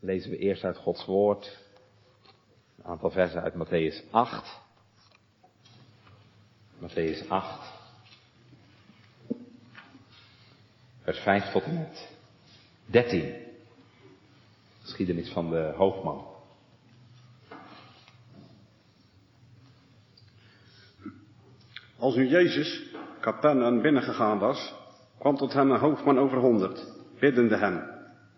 lezen we eerst uit Gods woord een aantal versen uit Matthäus 8. Matthäus 8. Vers 5 tot en met 13. Geschiedenis van de hoofdman. Als nu Jezus Capernaum binnengegaan was, kwam tot hem een hoofdman over honderd, biddende hem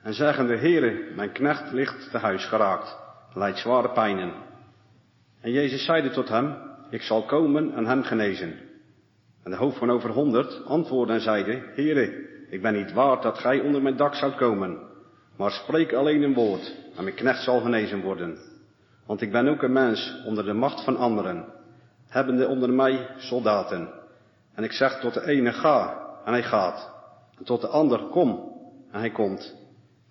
en zeggende, Heere, mijn knecht ligt te huis geraakt, lijdt zware pijnen. En Jezus zeide tot hem, ik zal komen en hem genezen. En de hoofdman over honderd antwoordde en zeide, Heere, ik ben niet waard dat gij onder mijn dak zoudt komen, maar spreek alleen een woord en mijn knecht zal genezen worden. Want ik ben ook een mens onder de macht van anderen, hebbende onder mij soldaten. En ik zeg tot de ene ga, en hij gaat. En tot de ander kom, en hij komt.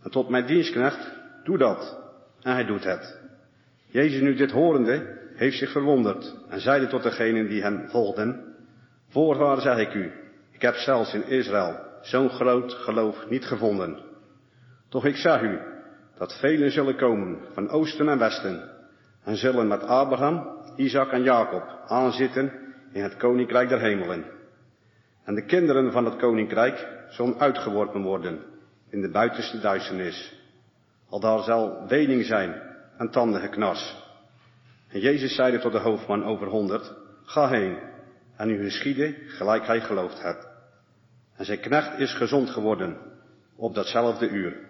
En tot mijn dienstknecht, doe dat, en hij doet het. Jezus nu dit horende, heeft zich verwonderd, en zeide tot degenen die hem volgden, Voorwaar zeg ik u, ik heb zelfs in Israël zo'n groot geloof niet gevonden. Toch ik zeg u, dat velen zullen komen van oosten en westen, en zullen met Abraham, Isaac en Jacob aanzitten in het koninkrijk der hemelen. En de kinderen van het koninkrijk zullen uitgeworpen worden in de buitenste duisternis. Al daar zal wening zijn en tanden geknars. En Jezus zeide tot de hoofdman over honderd, ga heen en u geschieden gelijk hij geloofd hebt. En zijn knecht is gezond geworden op datzelfde uur.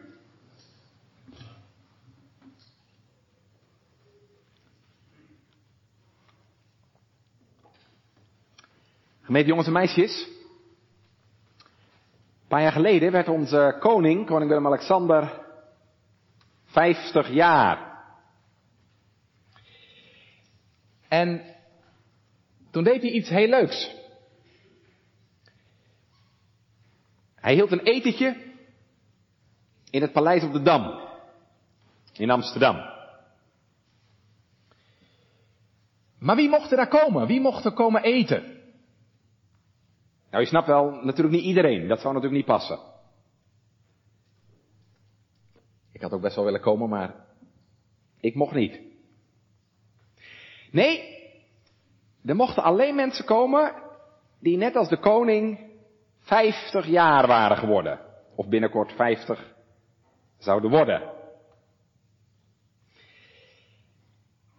Gemeente jongens en meisjes. Een paar jaar geleden werd onze koning, koning Willem-Alexander, 50 jaar. En toen deed hij iets heel leuks. Hij hield een etentje in het paleis op de Dam. In Amsterdam. Maar wie mocht er daar komen? Wie mocht er komen eten? Nou, je snapt wel, natuurlijk niet iedereen. Dat zou natuurlijk niet passen. Ik had ook best wel willen komen, maar ik mocht niet. Nee, er mochten alleen mensen komen die net als de koning 50 jaar waren geworden. Of binnenkort 50 zouden worden.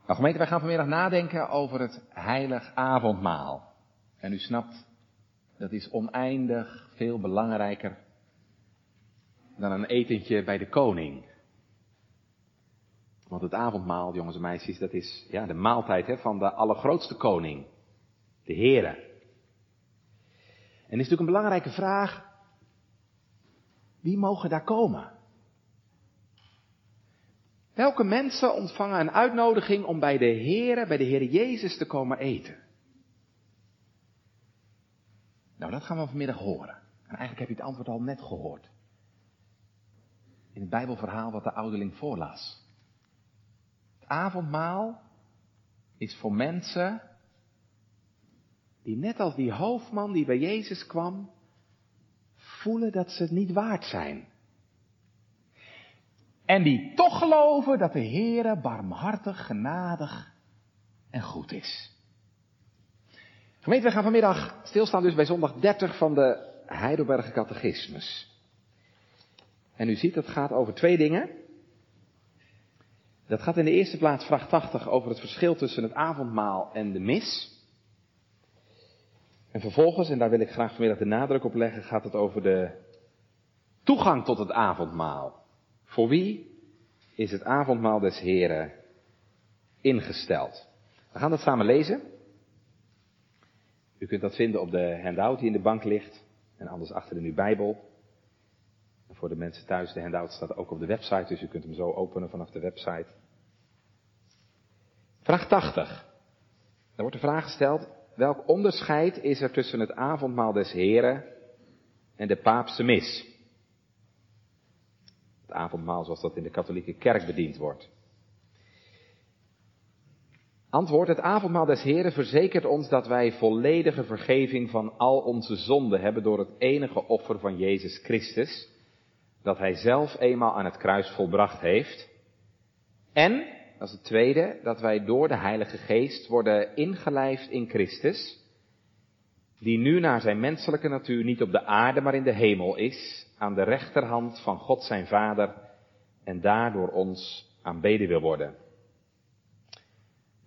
Nou gemeente, wij gaan vanmiddag nadenken over het heilig avondmaal. En u snapt, dat is oneindig veel belangrijker dan een etentje bij de koning. Want het avondmaal, jongens en meisjes, dat is ja, de maaltijd hè, van de allergrootste koning, de Heere. En is natuurlijk een belangrijke vraag, wie mogen daar komen? Welke mensen ontvangen een uitnodiging om bij de Heere, bij de Heer Jezus te komen eten? Nou, dat gaan we vanmiddag horen. En eigenlijk heb je het antwoord al net gehoord. In het Bijbelverhaal wat de ouderling voorlas. Het avondmaal is voor mensen die net als die hoofdman die bij Jezus kwam, voelen dat ze het niet waard zijn. En die toch geloven dat de Heere barmhartig, genadig en goed is. Gemeente, we gaan vanmiddag stilstaan dus bij zondag 30 van de Heidelberger Catechismus. En u ziet, dat gaat over twee dingen. Dat gaat in de eerste plaats vraag 80 over het verschil tussen het avondmaal en de mis. En vervolgens, en daar wil ik graag vanmiddag de nadruk op leggen, gaat het over de toegang tot het avondmaal. Voor wie is het avondmaal des Heren ingesteld? We gaan dat samen lezen. U kunt dat vinden op de handout die in de bank ligt. En anders achter in uw Bijbel. Voor de mensen thuis, de handout staat ook op de website, dus u kunt hem zo openen vanaf de website. Vraag 80. Daar wordt de vraag gesteld, welk onderscheid is er tussen het avondmaal des Heren en de paapse mis? Het avondmaal zoals dat in de katholieke kerk bediend wordt. Antwoord, het avondmaal des Heren verzekert ons dat wij volledige vergeving van al onze zonden hebben door het enige offer van Jezus Christus, dat hij zelf eenmaal aan het kruis volbracht heeft. En, dat is het tweede, dat wij door de Heilige Geest worden ingelijfd in Christus, die nu naar zijn menselijke natuur niet op de aarde, maar in de hemel is, aan de rechterhand van God zijn Vader, en daardoor ons aanbeden wil worden.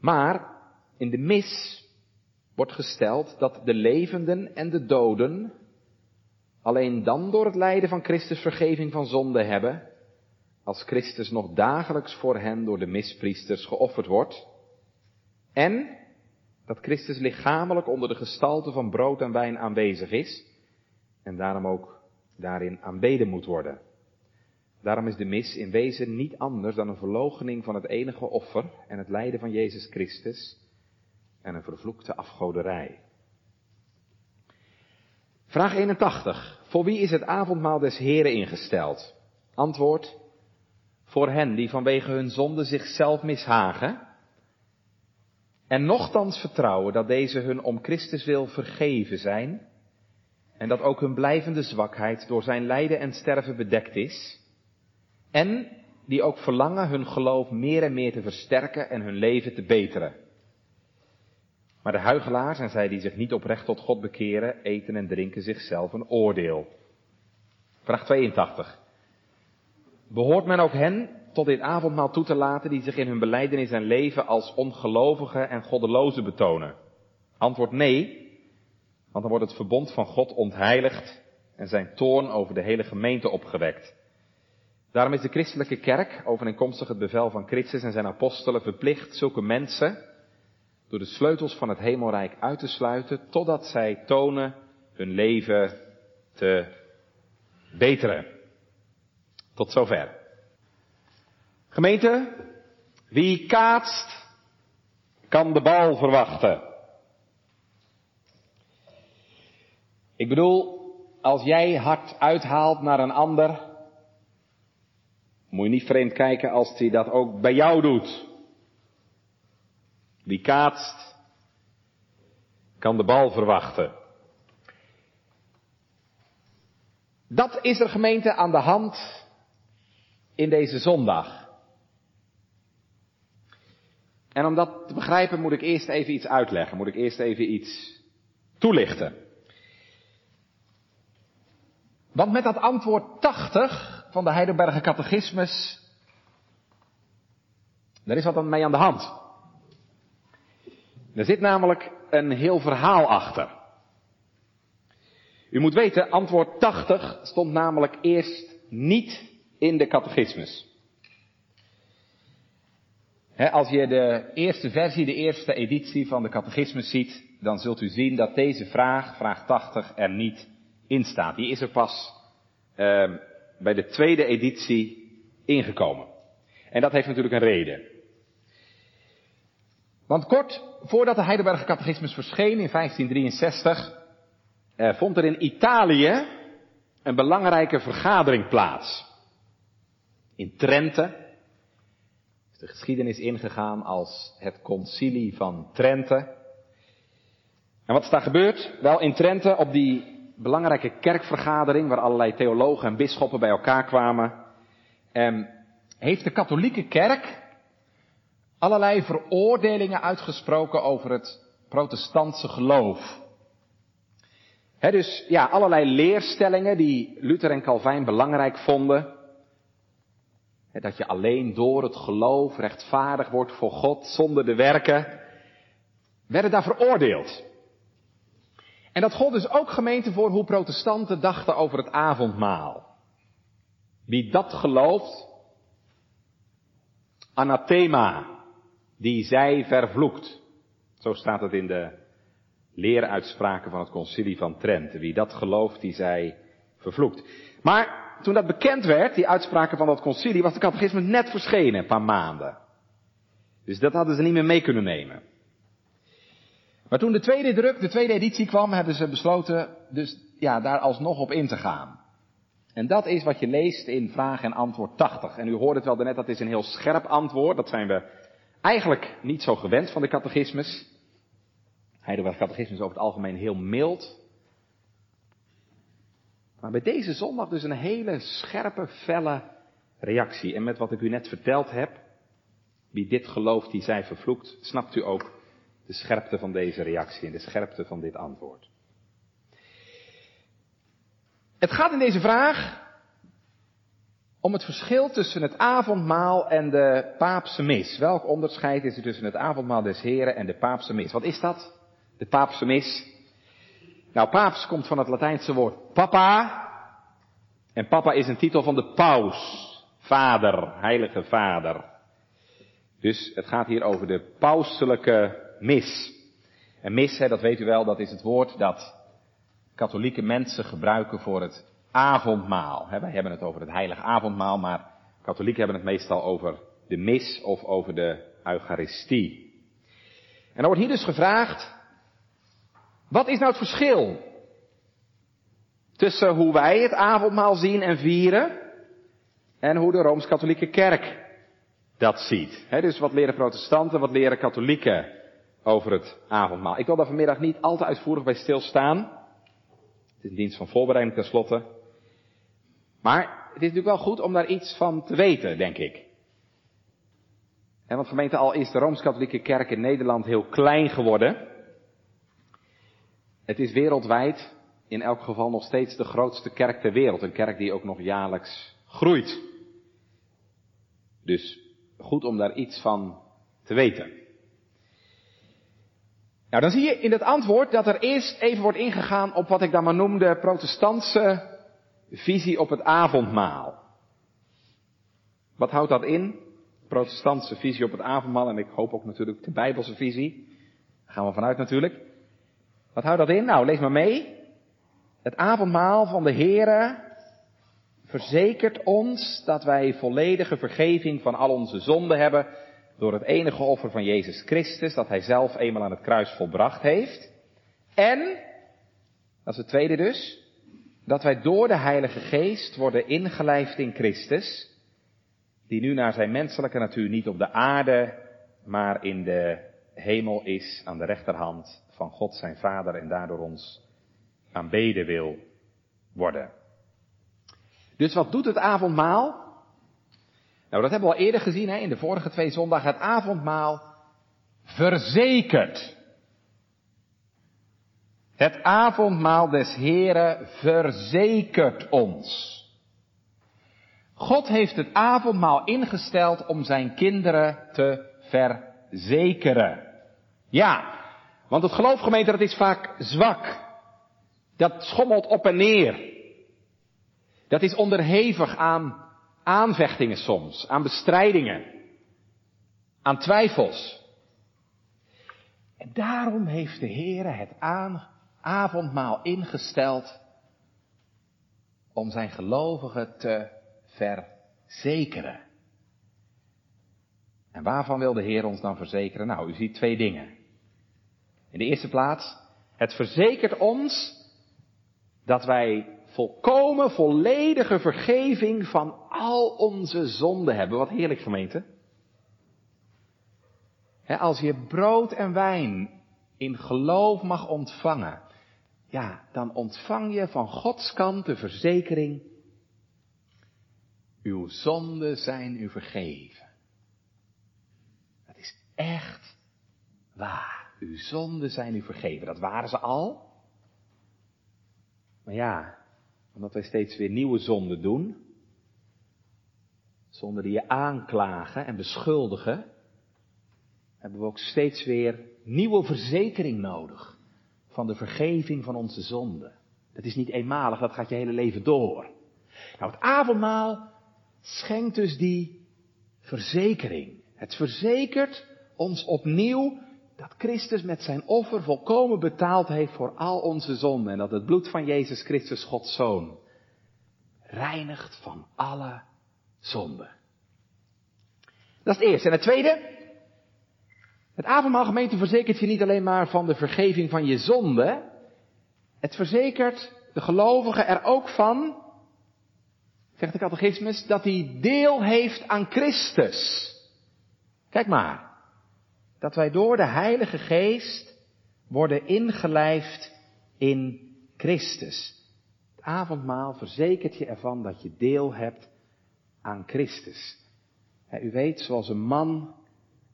Maar in de mis wordt gesteld dat de levenden en de doden alleen dan door het lijden van Christus vergeving van zonde hebben, als Christus nog dagelijks voor hen door de mispriesters geofferd wordt, en dat Christus lichamelijk onder de gestalte van brood en wijn aanwezig is, en daarom ook daarin aanbeden moet worden. Daarom is de mis in wezen niet anders dan een verloochening van het enige offer en het lijden van Jezus Christus en een vervloekte afgoderij. Vraag 81. Voor wie is het avondmaal des Heren ingesteld? Antwoord. Voor hen die vanwege hun zonde zichzelf mishagen en nochtans vertrouwen dat deze hun om Christus wil vergeven zijn en dat ook hun blijvende zwakheid door zijn lijden en sterven bedekt is en die ook verlangen hun geloof meer en meer te versterken en hun leven te beteren. Maar de huigelaars en zij die zich niet oprecht tot God bekeren, eten en drinken zichzelf een oordeel. Vraag 82. Behoort men ook hen tot dit avondmaal toe te laten die zich in hun beleidenis en leven als ongelovigen en goddelozen betonen? Antwoord nee, want dan wordt het verbond van God ontheiligd en zijn toorn over de hele gemeente opgewekt. Daarom is de christelijke kerk, overeenkomstig het bevel van Christus en zijn apostelen, verplicht zulke mensen door de sleutels van het hemelrijk uit te sluiten, totdat zij tonen hun leven te beteren. Tot zover. Gemeente, wie kaatst, kan de bal verwachten. Ik bedoel, als jij hard uithaalt naar een ander, moet je niet vreemd kijken als hij dat ook bij jou doet. Wie kaatst, kan de bal verwachten. Dat is er gemeente aan de hand in deze zondag. En om dat te begrijpen moet ik eerst even iets uitleggen, moet ik eerst even iets toelichten. Want met dat antwoord 80 van de Heidelberger Catechismus, daar is wat aan mee aan de hand. Er zit namelijk een heel verhaal achter. U moet weten, antwoord 80 stond namelijk eerst niet in de catechismus. als je de eerste versie, de eerste editie van de catechismus ziet, dan zult u zien dat deze vraag, vraag 80, er niet in staat. Die is er pas uh, bij de tweede editie ingekomen. En dat heeft natuurlijk een reden. Want kort voordat de Heidelberger Catechismus verscheen in 1563, eh, vond er in Italië een belangrijke vergadering plaats. In Trente de geschiedenis ingegaan als het concilie van Trente. En wat is daar gebeurd? Wel, in Trente op die belangrijke kerkvergadering, waar allerlei theologen en bisschoppen bij elkaar kwamen, eh, heeft de katholieke kerk allerlei veroordelingen uitgesproken over het protestantse geloof. Dus ja, allerlei leerstellingen die Luther en Calvijn belangrijk vonden. dat je alleen door het geloof rechtvaardig wordt voor God zonder de werken. Werden daar veroordeeld. En dat gold dus ook gemeente voor hoe protestanten dachten over het avondmaal. Wie dat gelooft, anathema, die zij vervloekt. Zo staat het in de leeruitspraken van het concilie van Trent. Wie dat gelooft, die zij vervloekt. Maar toen dat bekend werd, die uitspraken van dat concilie, was de catechisme net verschenen, een paar maanden. Dus dat hadden ze niet meer mee kunnen nemen. Maar toen de tweede druk, de tweede editie kwam, hebben ze besloten dus ja, daar alsnog op in te gaan. En dat is wat je leest in vraag en antwoord 80. En u hoort het wel net, dat is een heel scherp antwoord. Dat zijn we Eigenlijk niet zo gewend van de catechismus. Heidelberg catechismus is over het algemeen heel mild. Maar bij deze zondag dus een hele scherpe, felle reactie. En met wat ik u net verteld heb, wie dit gelooft, die zij vervloekt, snapt u ook de scherpte van deze reactie en de scherpte van dit antwoord. Het gaat in deze vraag om het verschil tussen het avondmaal en de paapse mis. Welk onderscheid is er tussen het avondmaal des Heren en de paapse mis? Wat is dat? De paapse mis. Nou, paaps komt van het Latijnse woord papa. En papa is een titel van de paus. Vader, heilige vader. Dus het gaat hier over de pauselijke mis. En mis, hè, dat weet u wel, dat is het woord dat katholieke mensen gebruiken voor het avondmaal. Wij hebben het over het heilige avondmaal, maar katholieken hebben het meestal over de mis of over de Eucharistie. En er wordt hier dus gevraagd, wat is nou het verschil tussen hoe wij het avondmaal zien en vieren en hoe de Rooms-Katholieke Kerk dat ziet? dus wat leren protestanten, wat leren katholieken over het avondmaal? Ik wil daar vanmiddag niet al te uitvoerig bij stilstaan. Het is een dienst van voorbereiding tenslotte. Maar het is natuurlijk wel goed om daar iets van te weten, denk ik. En want gemeente al is de Rooms-Katholieke Kerk in Nederland heel klein geworden. Het is wereldwijd in elk geval nog steeds de grootste kerk ter wereld. Een kerk die ook nog jaarlijks groeit. Dus goed om daar iets van te weten. Nou, dan zie je in het antwoord dat er eerst even wordt ingegaan op wat ik dan maar noemde protestantse visie op het avondmaal. Wat houdt dat in? Protestantse visie op het avondmaal en ik hoop ook natuurlijk de Bijbelse visie. Daar gaan we vanuit natuurlijk. Wat houdt dat in? Nou, lees maar mee. Het avondmaal van de Here verzekert ons dat wij volledige vergeving van al onze zonden hebben door het enige offer van Jezus Christus dat Hij zelf eenmaal aan het kruis volbracht heeft. En, dat is het tweede dus, dat wij door de Heilige Geest worden ingelijfd in Christus, die nu naar zijn menselijke natuur niet op de aarde, maar in de hemel is aan de rechterhand van God zijn Vader en daardoor ons aanbeden wil worden. Dus wat doet het avondmaal? Nou, dat hebben we al eerder gezien hè, in de vorige twee zondagen. Het avondmaal verzekert het avondmaal des Heren verzekert ons. God heeft het avondmaal ingesteld om zijn kinderen te verzekeren. Ja, want het geloofgemeente dat is vaak zwak. Dat schommelt op en neer. Dat is onderhevig aan aanvechtingen soms, aan bestrijdingen, aan twijfels. En daarom heeft de Heer het avondmaal ingesteld om zijn gelovigen te verzekeren. En waarvan wil de Heer ons dan verzekeren? Nou, u ziet twee dingen. In de eerste plaats, het verzekert ons dat wij volkomen volledige vergeving van al onze zonden hebben. Wat heerlijk gemeente. als je brood en wijn in geloof mag ontvangen, ja, dan ontvang je van Gods kant de verzekering, uw zonden zijn u vergeven. Dat is echt waar. Uw zonden zijn u vergeven. Dat waren ze al. Maar ja, omdat wij steeds weer nieuwe zonden doen, zonden die je aanklagen en beschuldigen, hebben we ook steeds weer nieuwe verzekering nodig van de vergeving van onze zonden. Dat is niet eenmalig, dat gaat je hele leven door. Nou, het avondmaal schenkt dus die verzekering. Het verzekert ons opnieuw dat Christus met zijn offer volkomen betaald heeft voor al onze zonden. En dat het bloed van Jezus Christus, Gods Zoon, reinigt van alle zonden. Dat is het eerste. En het tweede. Het avondmaalgemeente verzekert je niet alleen maar van de vergeving van je zonde. Het verzekert de gelovige er ook van, zegt de catechismus, dat hij deel heeft aan Christus. Kijk maar dat wij door de Heilige Geest worden ingelijfd in Christus. Het avondmaal verzekert je ervan dat je deel hebt aan Christus. u weet, zoals een man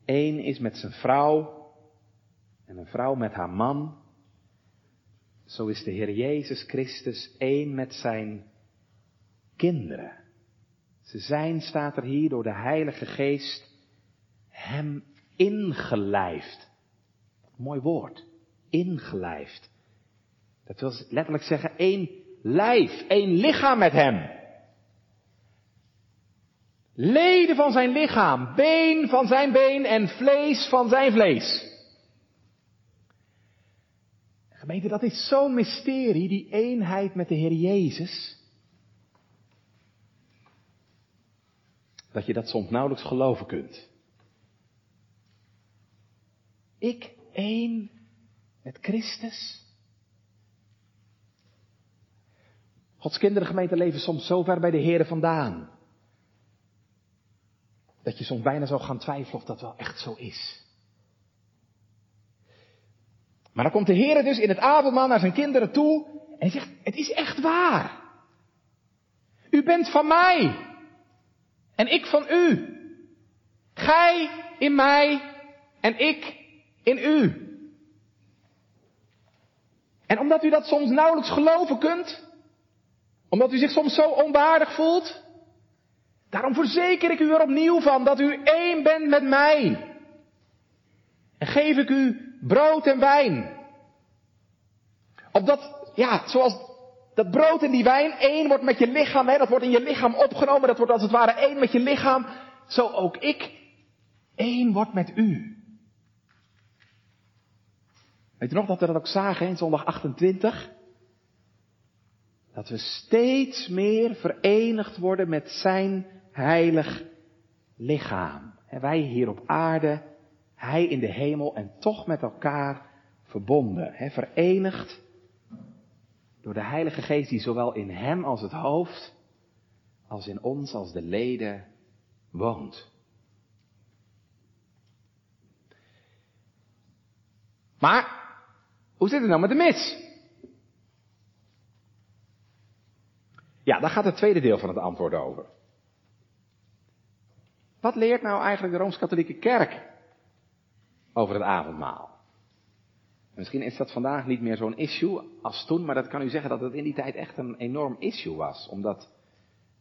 één is met zijn vrouw en een vrouw met haar man, zo is de Heer Jezus Christus één met zijn kinderen. Ze zijn, staat er hier, door de Heilige Geest hem ingelijfd. Mooi woord. Ingelijfd. Dat wil letterlijk zeggen één lijf, één lichaam met hem. Leden van zijn lichaam, been van zijn been en vlees van zijn vlees. Gemeente, dat is zo'n mysterie, die eenheid met de Heer Jezus. Dat je dat soms nauwelijks geloven kunt. Ik één met Christus. Gods kinderen gemeente leven soms zo ver bij de Heer vandaan. Dat je soms bijna zou gaan twijfelen of dat wel echt zo is. Maar dan komt de Heer dus in het avondmaal naar zijn kinderen toe en zegt, het is echt waar. U bent van mij. En ik van u. Gij in mij en ik in u. En omdat u dat soms nauwelijks geloven kunt, omdat u zich soms zo onwaardig voelt, daarom verzeker ik u er opnieuw van dat u één bent met mij. En geef ik u brood en wijn. Opdat, ja, zoals dat brood en die wijn één wordt met je lichaam, hè, dat wordt in je lichaam opgenomen, dat wordt als het ware één met je lichaam, zo ook ik één wordt met u. Weet je nog dat we dat ook zagen in zondag 28? Dat we steeds meer verenigd worden met zijn heilig lichaam. Wij hier op aarde, hij in de hemel en toch met elkaar verbonden. Hè, verenigd door de Heilige Geest die zowel in hem als het hoofd, als in ons als de leden woont. Maar hoe zit het nou met de mis? Ja, daar gaat het tweede deel van het antwoord over. Wat leert nou eigenlijk de Rooms-Katholieke Kerk over het avondmaal? Misschien is dat vandaag niet meer zo'n issue als toen, maar dat kan u zeggen dat het in die tijd echt een enorm issue was. Omdat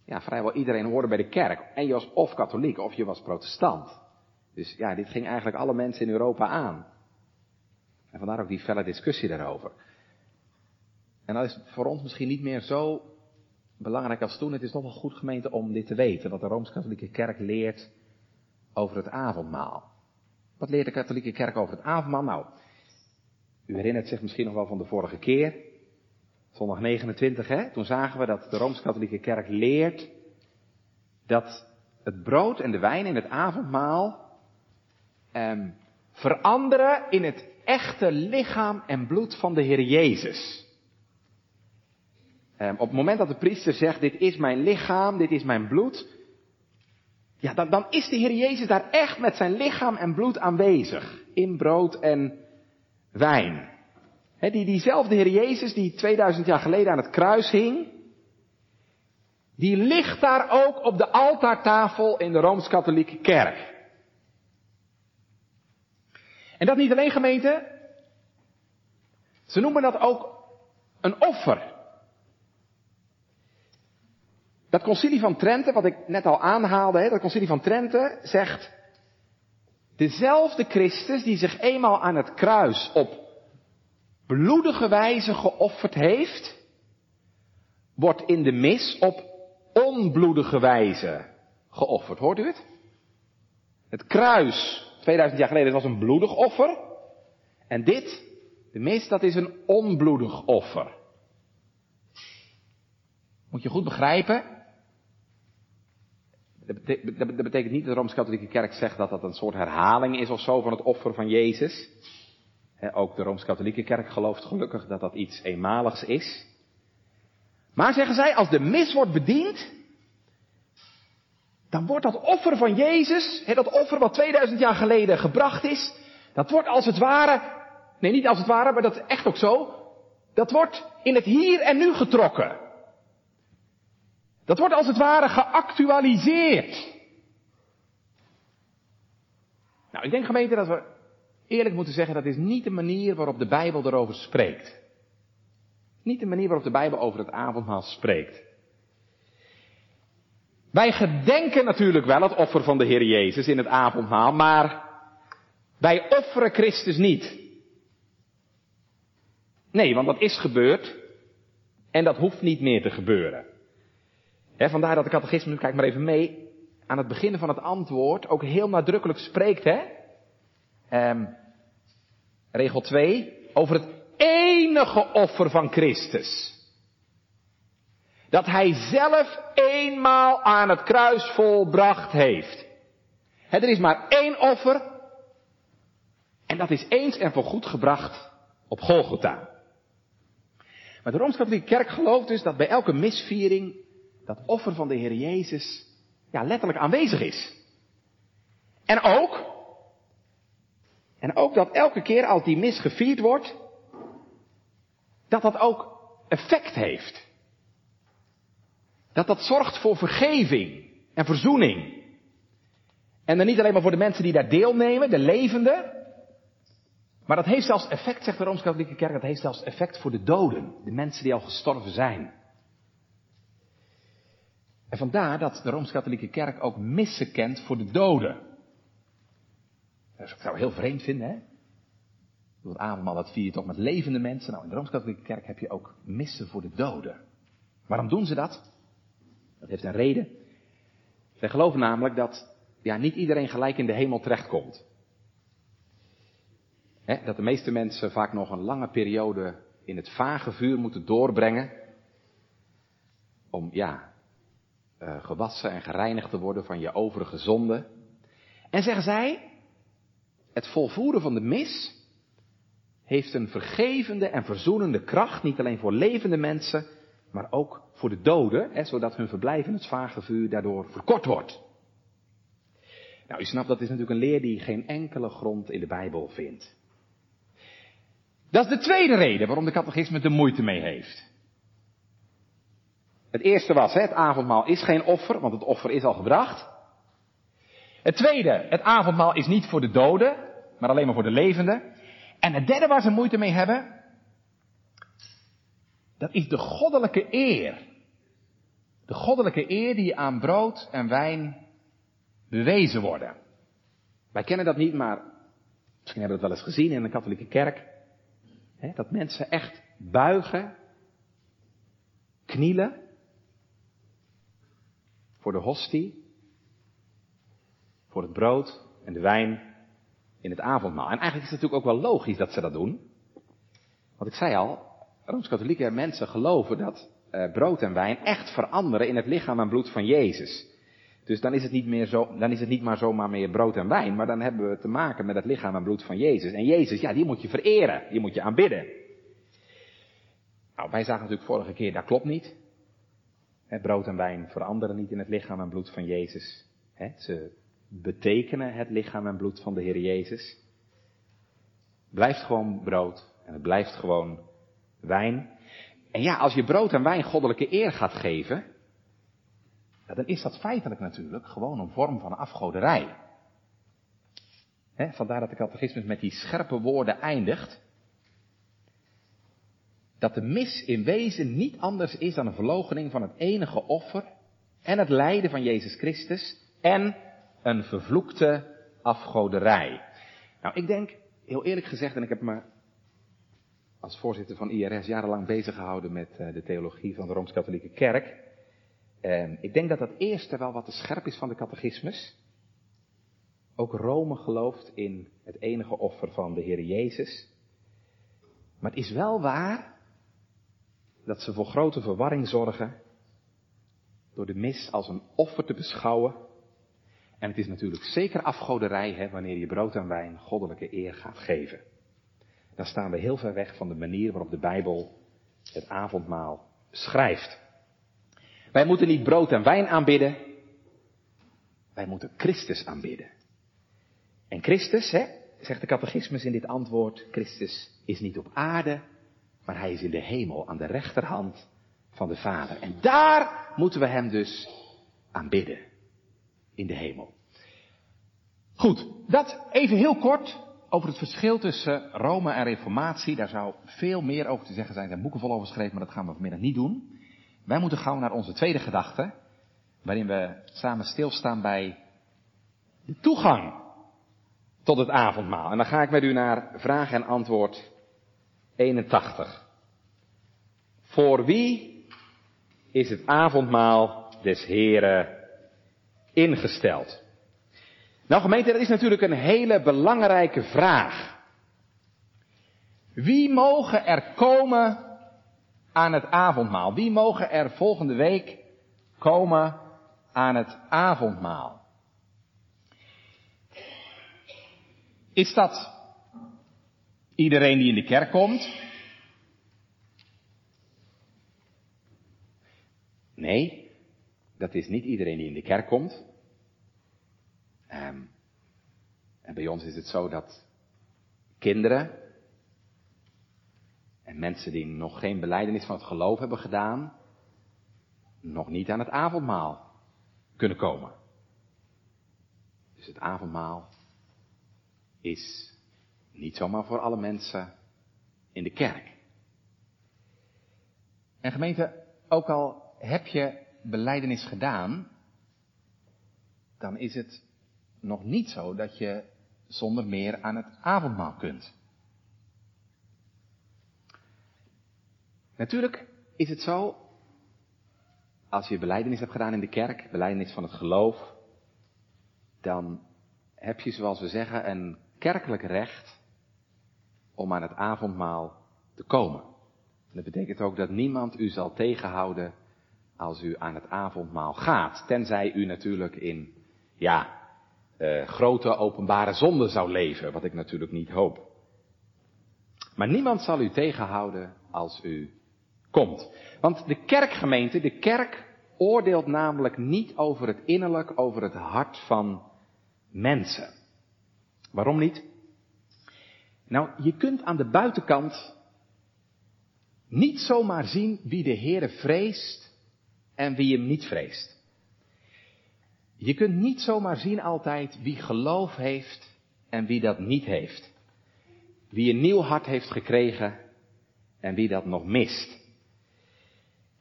ja, vrijwel iedereen hoorde bij de kerk. En je was of katholiek of je was protestant. Dus ja, dit ging eigenlijk alle mensen in Europa aan. En vandaar ook die felle discussie daarover. En dat is voor ons misschien niet meer zo belangrijk als toen. Het is nog wel goed gemeente om dit te weten. Wat de Rooms-Katholieke Kerk leert over het avondmaal. Wat leert de katholieke kerk over het avondmaal? Nou, u herinnert zich misschien nog wel van de vorige keer. Zondag 29, hè? Toen zagen we dat de Rooms-Katholieke Kerk leert dat het brood en de wijn in het avondmaal eh, veranderen in het echte lichaam en bloed van de Heer Jezus. Um, op het moment dat de priester zegt, dit is mijn lichaam, dit is mijn bloed, ja, dan, dan is de Heer Jezus daar echt met zijn lichaam en bloed aanwezig. In brood en wijn. Die, diezelfde Heer Jezus die 2000 jaar geleden aan het kruis hing, die ligt daar ook op de altaartafel in de Rooms-Katholieke Kerk. En dat niet alleen gemeente. Ze noemen dat ook een offer. Dat concilie van Trente, wat ik net al aanhaalde, hè, dat concilie van Trente zegt, dezelfde Christus die zich eenmaal aan het kruis op bloedige wijze geofferd heeft, wordt in de mis op onbloedige wijze geofferd. Hoort u het? Het kruis 2000 jaar geleden, was een bloedig offer. En dit, de mis, dat is een onbloedig offer. Moet je goed begrijpen. Dat betekent niet dat de Rooms-Katholieke Kerk zegt dat dat een soort herhaling is of zo van het offer van Jezus. Ook de Rooms-Katholieke Kerk gelooft gelukkig dat dat iets eenmaligs is. Maar zeggen zij, als de mis wordt bediend, dan wordt dat offer van Jezus, dat offer wat 2000 jaar geleden gebracht is, dat wordt als het ware, nee niet als het ware, maar dat is echt ook zo, dat wordt in het hier en nu getrokken. Dat wordt als het ware geactualiseerd. Nou, ik denk gemeente dat we eerlijk moeten zeggen, dat is niet de manier waarop de Bijbel erover spreekt. Niet de manier waarop de Bijbel over het avondmaal spreekt. Wij gedenken natuurlijk wel het offer van de Heer Jezus in het avondmaal, maar wij offeren Christus niet. Nee, want dat is gebeurd en dat hoeft niet meer te gebeuren. vandaar dat de catechisme, kijk maar even mee, aan het begin van het antwoord ook heel nadrukkelijk spreekt? Um, regel 2, over het enige offer van Christus. Dat hij zelf eenmaal aan het kruis volbracht heeft. er is maar één offer. En dat is eens en voorgoed gebracht op Golgotha. Maar de Rooms-Katholieke Kerk gelooft dus dat bij elke misviering dat offer van de Heer Jezus ja, letterlijk aanwezig is. En ook, en ook dat elke keer als die mis gevierd wordt, dat dat ook effect heeft. Dat dat zorgt voor vergeving en verzoening. En dan niet alleen maar voor de mensen die daar deelnemen, de levenden. Maar dat heeft zelfs effect, zegt de Rooms-Katholieke Kerk, dat heeft zelfs effect voor de doden. De mensen die al gestorven zijn. En vandaar dat de Rooms-Katholieke Kerk ook missen kent voor de doden. Dat zou ik heel vreemd vinden, hè? Het avondmaal dat vier je toch met levende mensen. Nou, in de Rooms-Katholieke Kerk heb je ook missen voor de doden. Waarom doen ze dat? Dat heeft een reden. Zij geloven namelijk dat ja, niet iedereen gelijk in de hemel terechtkomt. Dat de meeste mensen vaak nog een lange periode in het vage vuur moeten doorbrengen. Om ja, uh, gewassen en gereinigd te worden van je overige zonden. En zeggen zij, het volvoeren van de mis heeft een vergevende en verzoenende kracht, niet alleen voor levende mensen, maar ook voor de doden, hè, zodat hun verblijf in het vage vuur daardoor verkort wordt. Nou, u snapt, dat is natuurlijk een leer die geen enkele grond in de Bijbel vindt. Dat is de tweede reden waarom de catechisme er moeite mee heeft. Het eerste was, hè, het avondmaal is geen offer, want het offer is al gebracht. Het tweede, het avondmaal is niet voor de doden, maar alleen maar voor de levenden. En het derde waar ze moeite mee hebben, dat is de goddelijke eer. De goddelijke eer die aan brood en wijn bewezen worden. Wij kennen dat niet, maar misschien hebben we het wel eens gezien in de katholieke kerk. Hè, dat mensen echt buigen, knielen voor de hostie, voor het brood en de wijn in het avondmaal. En eigenlijk is het natuurlijk ook wel logisch dat ze dat doen. Want ik zei al, Rooms-Katholieke mensen geloven dat uh, brood en wijn echt veranderen in het lichaam en bloed van Jezus. Dus dan is het niet meer zo, dan is het niet maar zomaar meer brood en wijn, maar dan hebben we te maken met het lichaam en bloed van Jezus. En Jezus, ja, die moet je vereren, die moet je aanbidden. Nou, wij zagen natuurlijk vorige keer, dat klopt niet. brood en wijn veranderen niet in het lichaam en bloed van Jezus. ze betekenen het lichaam en bloed van de Heer Jezus. Blijft gewoon brood en het blijft gewoon wijn. En ja, als je brood en wijn goddelijke eer gaat geven, dan is dat feitelijk natuurlijk gewoon een vorm van afgoderij. vandaar dat de catechismus met die scherpe woorden eindigt. Dat de mis in wezen niet anders is dan een verloochening van het enige offer en het lijden van Jezus Christus en een vervloekte afgoderij. Nou, ik denk, heel eerlijk gezegd, en ik heb me als voorzitter van IRS jarenlang bezig gehouden met eh, de theologie van de Rooms-Katholieke Kerk. En ik denk dat dat eerste wel wat te scherp is van de catechismus. Ook Rome gelooft in het enige offer van de Heer Jezus. Maar het is wel waar dat ze voor grote verwarring zorgen door de mis als een offer te beschouwen en het is natuurlijk zeker afgoderij hè, wanneer je brood en wijn goddelijke eer gaat geven. Dan staan we heel ver weg van de manier waarop de Bijbel het avondmaal beschrijft. Wij moeten niet brood en wijn aanbidden. Wij moeten Christus aanbidden. En Christus, hè, zegt de catechismus in dit antwoord, Christus is niet op aarde, maar hij is in de hemel aan de rechterhand van de Vader. En daar moeten we Hem dus aanbidden. In de hemel. Goed, dat even heel kort over het verschil tussen Rome en Reformatie. Daar zou veel meer over te zeggen zijn. Er zijn boeken vol over geschreven, maar dat gaan we vanmiddag niet doen. Wij moeten gauw naar onze tweede gedachte. Waarin we samen stilstaan bij de toegang tot het avondmaal. En dan ga ik met u naar vraag en antwoord 81. Voor wie is het avondmaal des Heren ingesteld? Nou gemeente, dat is natuurlijk een hele belangrijke vraag. Wie mogen er komen aan het avondmaal? Wie mogen er volgende week komen aan het avondmaal? Is dat iedereen die in de kerk komt? Nee, dat is niet iedereen die in de kerk komt. Um, en bij ons is het zo dat kinderen en mensen die nog geen beleidenis van het geloof hebben gedaan, nog niet aan het avondmaal kunnen komen. Dus het avondmaal is niet zomaar voor alle mensen in de kerk. En gemeente, ook al heb je beleidenis gedaan, dan is het nog niet zo dat je zonder meer aan het avondmaal kunt. Natuurlijk is het zo, als je beleidenis hebt gedaan in de kerk, beleidenis van het geloof, dan heb je, zoals we zeggen, een kerkelijk recht om aan het avondmaal te komen. dat betekent ook dat niemand u zal tegenhouden als u aan het avondmaal gaat. Tenzij u natuurlijk in, ja, uh, grote openbare zonde zou leven, wat ik natuurlijk niet hoop. Maar niemand zal u tegenhouden als u komt. Want de kerkgemeente, de kerk oordeelt namelijk niet over het innerlijk, over het hart van mensen. Waarom niet? Nou, je kunt aan de buitenkant niet zomaar zien wie de Heere vreest en wie hem niet vreest. Je kunt niet zomaar zien altijd wie geloof heeft en wie dat niet heeft. Wie een nieuw hart heeft gekregen en wie dat nog mist.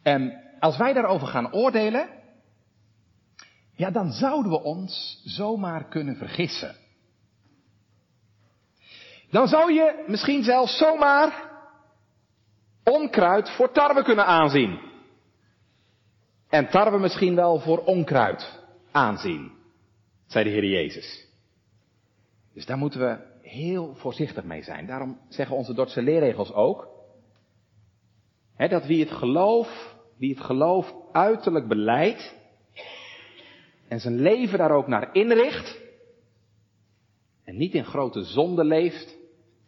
En als wij daarover gaan oordelen, ja, dan zouden we ons zomaar kunnen vergissen. Dan zou je misschien zelfs zomaar onkruid voor tarwe kunnen aanzien. En tarwe misschien wel voor onkruid aanzien, zei de Heer Jezus. Dus daar moeten we heel voorzichtig mee zijn. Daarom zeggen onze Dordtse leerregels ook, hè, dat wie het geloof, wie het geloof uiterlijk beleidt en zijn leven daar ook naar inricht en niet in grote zonde leeft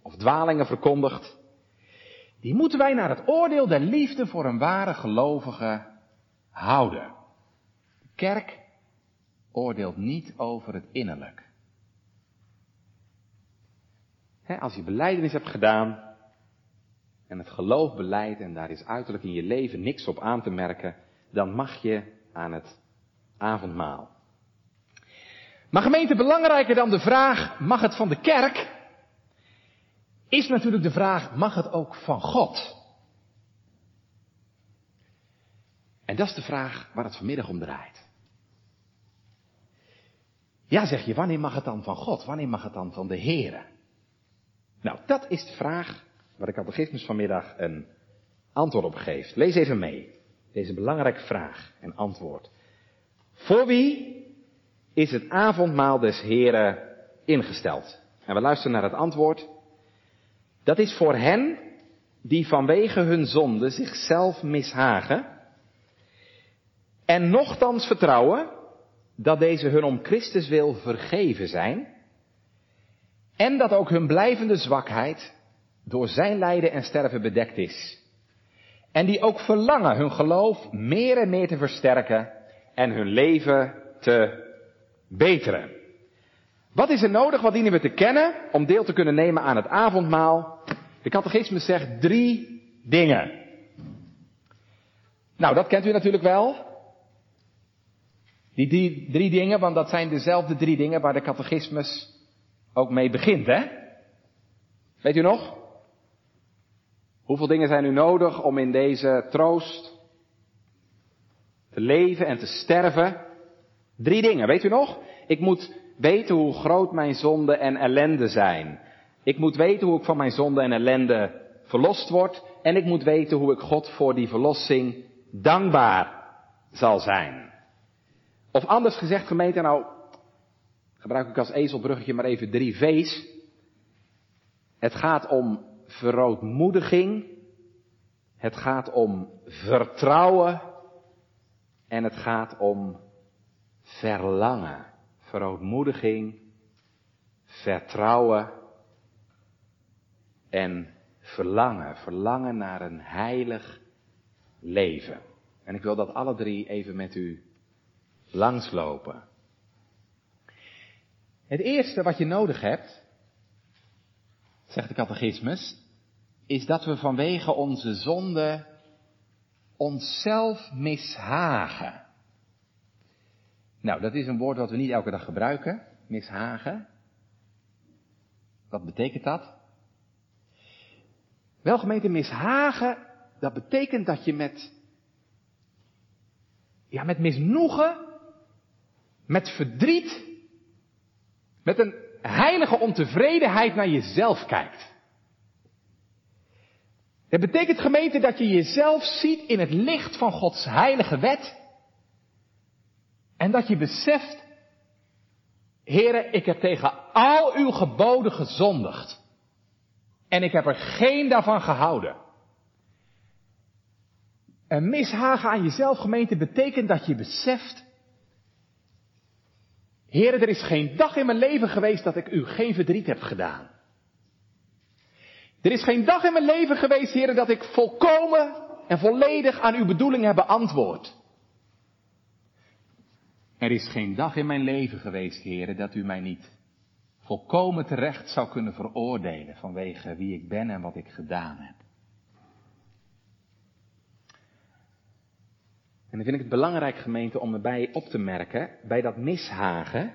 of dwalingen verkondigt, die moeten wij naar het oordeel der liefde voor een ware gelovige houden. De kerk oordeelt niet over het innerlijk. als je beleidenis hebt gedaan en het geloof beleidt en daar is uiterlijk in je leven niks op aan te merken, dan mag je aan het avondmaal. Maar gemeente, belangrijker dan de vraag, mag het van de kerk, is natuurlijk de vraag, mag het ook van God? En dat is de vraag waar het vanmiddag om draait. Ja, zeg je, wanneer mag het dan van God? Wanneer mag het dan van de Here? Nou, dat is de vraag waar ik catechismus vanmiddag een antwoord op geef. Lees even mee. Deze belangrijke vraag en antwoord. Voor wie is het avondmaal des Heren ingesteld? En we luisteren naar het antwoord. Dat is voor hen die vanwege hun zonde zichzelf mishagen en nochtans vertrouwen dat deze hun om Christus wil vergeven zijn en dat ook hun blijvende zwakheid door zijn lijden en sterven bedekt is. En die ook verlangen hun geloof meer en meer te versterken en hun leven te beteren. Wat is er nodig? Wat dienen we te kennen om deel te kunnen nemen aan het avondmaal? De catechismus zegt drie dingen. Nou, dat kent u natuurlijk wel. Die drie, dingen, want dat zijn dezelfde drie dingen waar de catechismus ook mee begint, hè? Weet u nog? Hoeveel dingen zijn u nodig om in deze troost te leven en te sterven? Drie dingen, weet u nog? Ik moet weten hoe groot mijn zonde en ellende zijn. Ik moet weten hoe ik van mijn zonde en ellende verlost word. En ik moet weten hoe ik God voor die verlossing dankbaar zal zijn. Of anders gezegd, gemeente, nou gebruik ik als ezelbruggetje maar even drie V's. Het gaat om verootmoediging. Het gaat om vertrouwen. En het gaat om verlangen. Verootmoediging, vertrouwen en verlangen. Verlangen naar een heilig leven. En ik wil dat alle drie even met u langslopen. Het eerste wat je nodig hebt, zegt de catechismus, is dat we vanwege onze zonde onszelf mishagen. Nou, dat is een woord wat we niet elke dag gebruiken, mishagen. Wat betekent dat? Wel gemeente, mishagen, dat betekent dat je met, ja, met misnoegen, met verdriet, met een heilige ontevredenheid naar jezelf kijkt. Het betekent gemeente dat je jezelf ziet in het licht van Gods heilige wet. En dat je beseft, Heren, ik heb tegen al uw geboden gezondigd. En ik heb er geen daarvan gehouden. Een mishagen aan jezelf, gemeente, betekent dat je beseft. Heren, er is geen dag in mijn leven geweest dat ik u geen verdriet heb gedaan. Er is geen dag in mijn leven geweest, heren, dat ik volkomen en volledig aan uw bedoeling heb beantwoord. Er is geen dag in mijn leven geweest, heren, dat u mij niet volkomen terecht zou kunnen veroordelen vanwege wie ik ben en wat ik gedaan heb. En dan vind ik het belangrijk, gemeente, om erbij op te merken, bij dat mishagen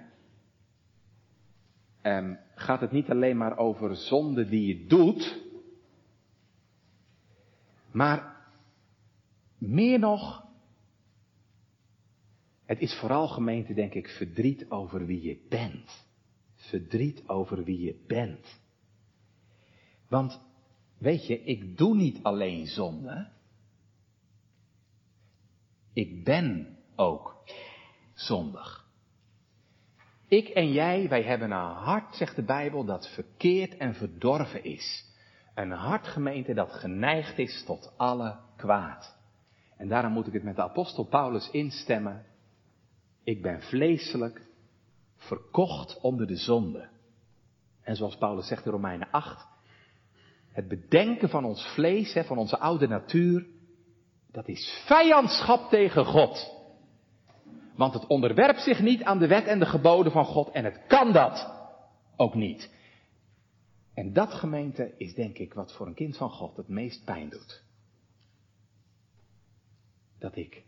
um, gaat het niet alleen maar over zonde die je doet, maar meer nog, het is vooral gemeente, denk ik, verdriet over wie je bent. Verdriet over wie je bent. Want, weet je, ik doe niet alleen zonde. Ik ben ook zondig. Ik en jij, wij hebben een hart, zegt de Bijbel, dat verkeerd en verdorven is. Een hartgemeente dat geneigd is tot alle kwaad. En daarom moet ik het met de apostel Paulus instemmen. Ik ben vleeselijk, verkocht onder de zonde. En zoals Paulus zegt in Romeinen 8, het bedenken van ons vlees, van onze oude natuur, dat is vijandschap tegen God. Want het onderwerpt zich niet aan de wet en de geboden van God en het kan dat ook niet. En dat gemeente is denk ik wat voor een kind van God het meest pijn doet. Dat ik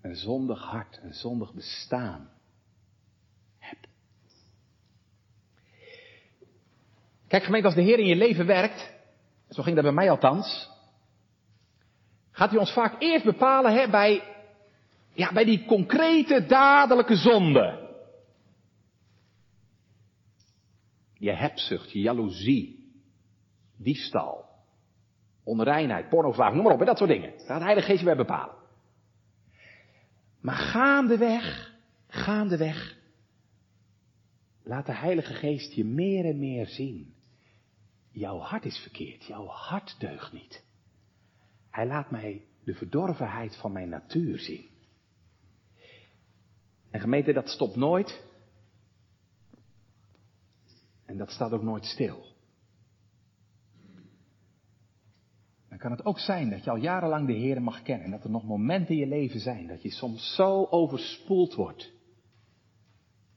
een zondig hart, een zondig bestaan heb. Kijk gemeente, als de Heer in je leven werkt, zo ging dat bij mij althans, gaat hij ons vaak eerst bepalen hè, bij, ja, bij die concrete, dadelijke zonde. Je hebzucht, je jaloezie, diefstal, onreinheid, pornografie, noem maar op, dat soort dingen. Daar gaat de Heilige Geest je bij bepalen. Maar gaandeweg, gaandeweg, laat de Heilige Geest je meer en meer zien. Jouw hart is verkeerd, jouw hart deugt niet. Hij laat mij de verdorvenheid van mijn natuur zien. En gemeente, dat stopt nooit. En dat staat ook nooit stil. Dan kan het ook zijn dat je al jarenlang de Heer mag kennen. En dat er nog momenten in je leven zijn dat je soms zo overspoeld wordt.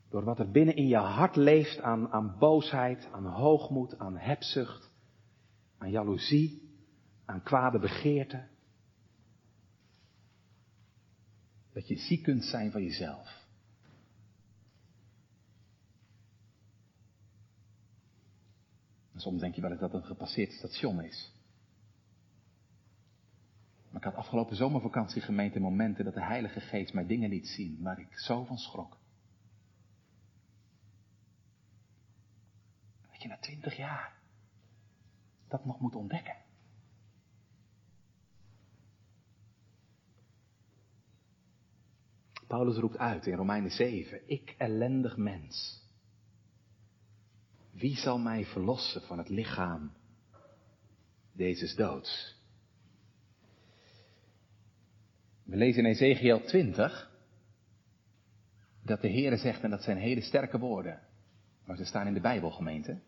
Door wat er binnen in je hart leeft aan, aan boosheid, aan hoogmoed, aan hebzucht, aan jaloezie, aan kwade begeerten. Dat je ziek kunt zijn van jezelf. Soms denk je wel dat het een gepasseerd station is. Maar ik had afgelopen zomervakantie gemeente momenten dat de Heilige Geest mij dingen liet zien waar ik zo van schrok. Dat je na twintig jaar dat nog moet ontdekken. Paulus roept uit in Romeinen 7, ik ellendig mens. Wie zal mij verlossen van het lichaam deze doods? We lezen in Ezekiel 20 dat de Heere zegt, en dat zijn hele sterke woorden, maar ze staan in de Bijbelgemeente,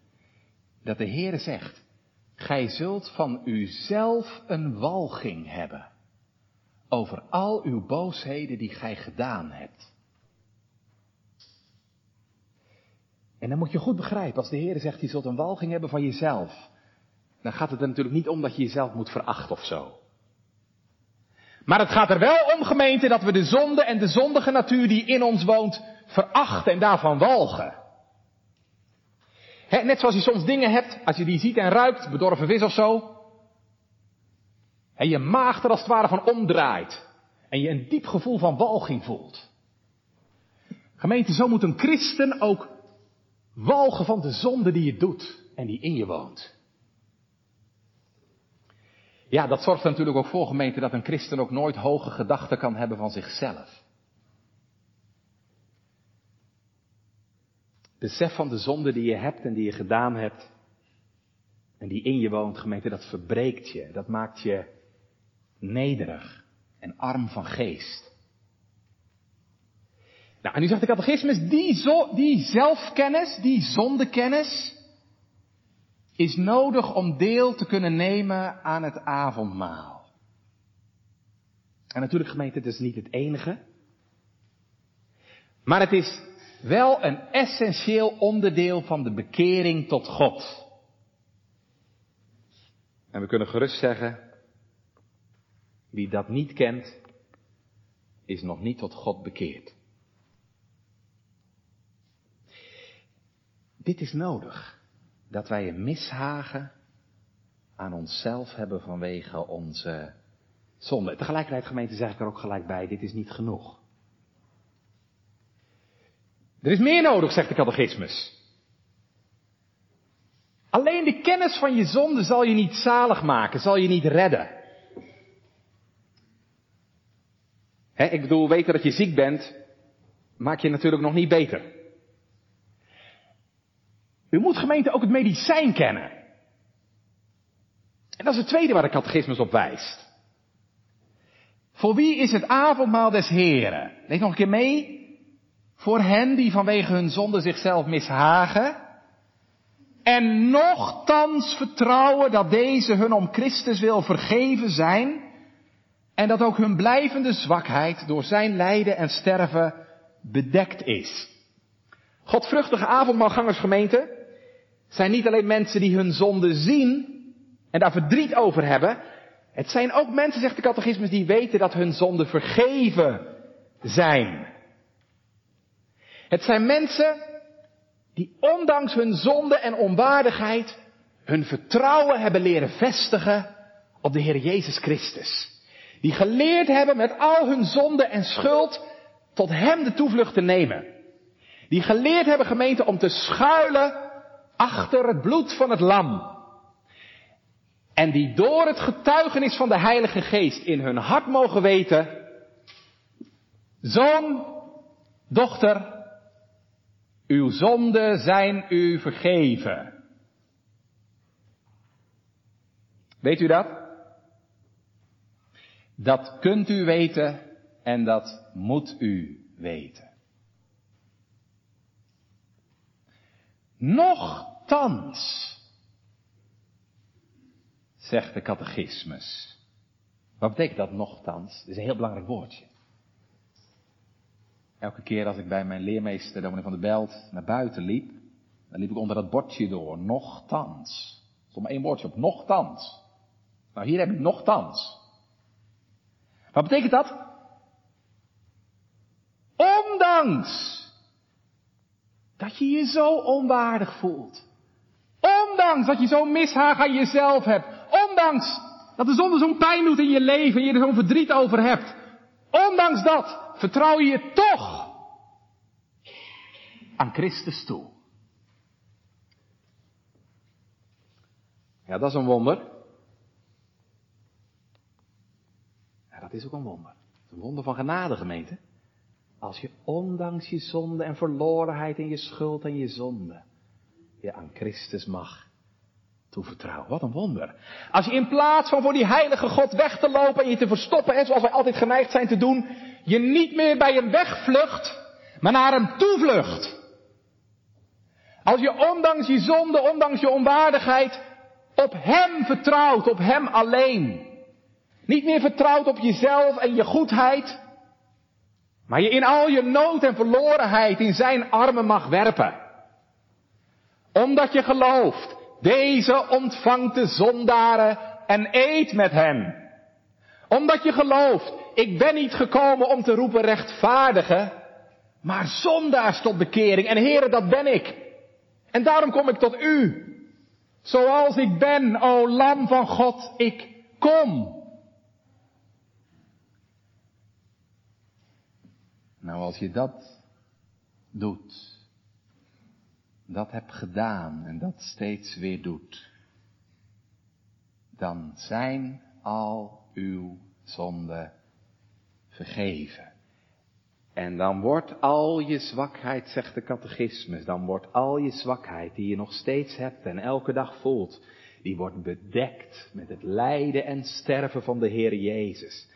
dat de Heere zegt, gij zult van uzelf een walging hebben over al uw boosheden die gij gedaan hebt. En dan moet je goed begrijpen, als de Heer zegt, je zult een walging hebben van jezelf, dan gaat het er natuurlijk niet om dat je jezelf moet verachten of zo. Maar het gaat er wel om, gemeente, dat we de zonde en de zondige natuur die in ons woont verachten en daarvan walgen. net zoals je soms dingen hebt, als je die ziet en ruikt, bedorven vis of zo, en je maag er als het ware van omdraait. En je een diep gevoel van walging voelt. Gemeente, zo moet een christen ook walgen van de zonde die je doet en die in je woont. Ja, dat zorgt er natuurlijk ook voor, gemeente, dat een christen ook nooit hoge gedachten kan hebben van zichzelf. Besef van de zonde die je hebt en die je gedaan hebt en die in je woont, gemeente, dat verbreekt je. Dat maakt je nederig en arm van geest. Nou, en nu zegt de catechismus, die, zo, die zelfkennis, die zondekennis, is nodig om deel te kunnen nemen aan het avondmaal. En natuurlijk gemeente, het is niet het enige. Maar het is wel een essentieel onderdeel van de bekering tot God. En we kunnen gerust zeggen, wie dat niet kent, is nog niet tot God bekeerd. Dit is nodig, dat wij een mishagen aan onszelf hebben vanwege onze zonde. Tegelijkertijd, gemeente, zeg ik er ook gelijk bij, dit is niet genoeg. Er is meer nodig, zegt de catechismus. Alleen de kennis van je zonde zal je niet zalig maken, zal je niet redden. Ik bedoel, weten dat je ziek bent, maakt je natuurlijk nog niet beter. U moet gemeente ook het medicijn kennen. En dat is het tweede waar de catechismus op wijst. Voor wie is het avondmaal des Heren? Lees nog een keer mee. Voor hen die vanwege hun zonde zichzelf mishagen. En nochtans vertrouwen dat deze hun om Christus wil vergeven zijn. En dat ook hun blijvende zwakheid door zijn lijden en sterven bedekt is. Godvruchtige avondmaalgangersgemeente zijn niet alleen mensen die hun zonde zien en daar verdriet over hebben. Het zijn ook mensen, zegt de catechismus, die weten dat hun zonden vergeven zijn. Het zijn mensen die ondanks hun zonde en onwaardigheid hun vertrouwen hebben leren vestigen op de Heer Jezus Christus. Die geleerd hebben met al hun zonde en schuld tot Hem de toevlucht te nemen. Die geleerd hebben gemeente om te schuilen achter het bloed van het lam. En die door het getuigenis van de Heilige Geest in hun hart mogen weten, zoon, dochter, uw zonden zijn u vergeven. Weet u dat? Dat kunt u weten en dat moet u weten. Nochtans, zegt de catechismus. Wat betekent dat nochtans? Dat is een heel belangrijk woordje. Elke keer als ik bij mijn leermeester, dominee van de Belt, naar buiten liep, dan liep ik onder dat bordje door, nochtans. Er stond maar één woordje op, nochtans. Nou, hier heb ik nochtans. Wat betekent dat? ondanks dat je je zo onwaardig voelt. Ondanks dat je zo'n mishaag aan jezelf hebt. Ondanks dat de zonde zo'n pijn doet in je leven en je er zo'n verdriet over hebt. Ondanks dat vertrouw je je toch aan Christus toe. Ja, dat is een wonder. Dat is ook een wonder. Een wonder van genade, gemeente. Als je ondanks je zonde en verlorenheid en je schuld en je zonde je aan Christus mag toevertrouwen. Wat een wonder. Als je in plaats van voor die heilige God weg te lopen en je te verstoppen, en zoals wij altijd geneigd zijn te doen, je niet meer bij hem wegvlucht, maar naar hem toevlucht. Als je ondanks je zonde, ondanks je onwaardigheid, op hem vertrouwt, op hem alleen. Niet meer vertrouwt op jezelf en je goedheid, maar je in al je nood en verlorenheid in zijn armen mag werpen. Omdat je gelooft, deze ontvangt de zondaren en eet met hen. Omdat je gelooft, ik ben niet gekomen om te roepen rechtvaardigen, maar zondaars tot bekering. En heren, dat ben ik. En daarom kom ik tot u. Zoals ik ben, o lam van God, ik kom. Nou, als je dat doet, dat hebt gedaan en dat steeds weer doet, dan zijn al uw zonden vergeven. En dan wordt al je zwakheid, zegt de catechismus, dan wordt al je zwakheid die je nog steeds hebt en elke dag voelt, die wordt bedekt met het lijden en sterven van de Heer Jezus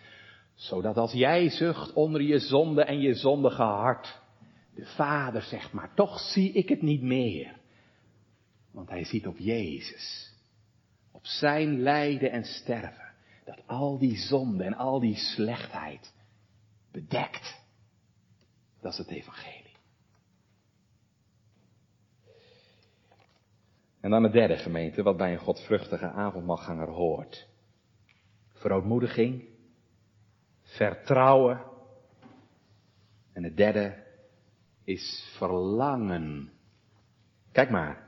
zodat als jij zucht onder je zonde en je zondige hart, de Vader zegt, maar toch zie ik het niet meer. Want hij ziet op Jezus, op zijn lijden en sterven, dat al die zonde en al die slechtheid bedekt. Dat is het evangelie. En dan het derde gemeente, wat bij een godvruchtige avondmaalganger hoort. Verootmoediging, vertrouwen. En het derde is verlangen. Kijk maar.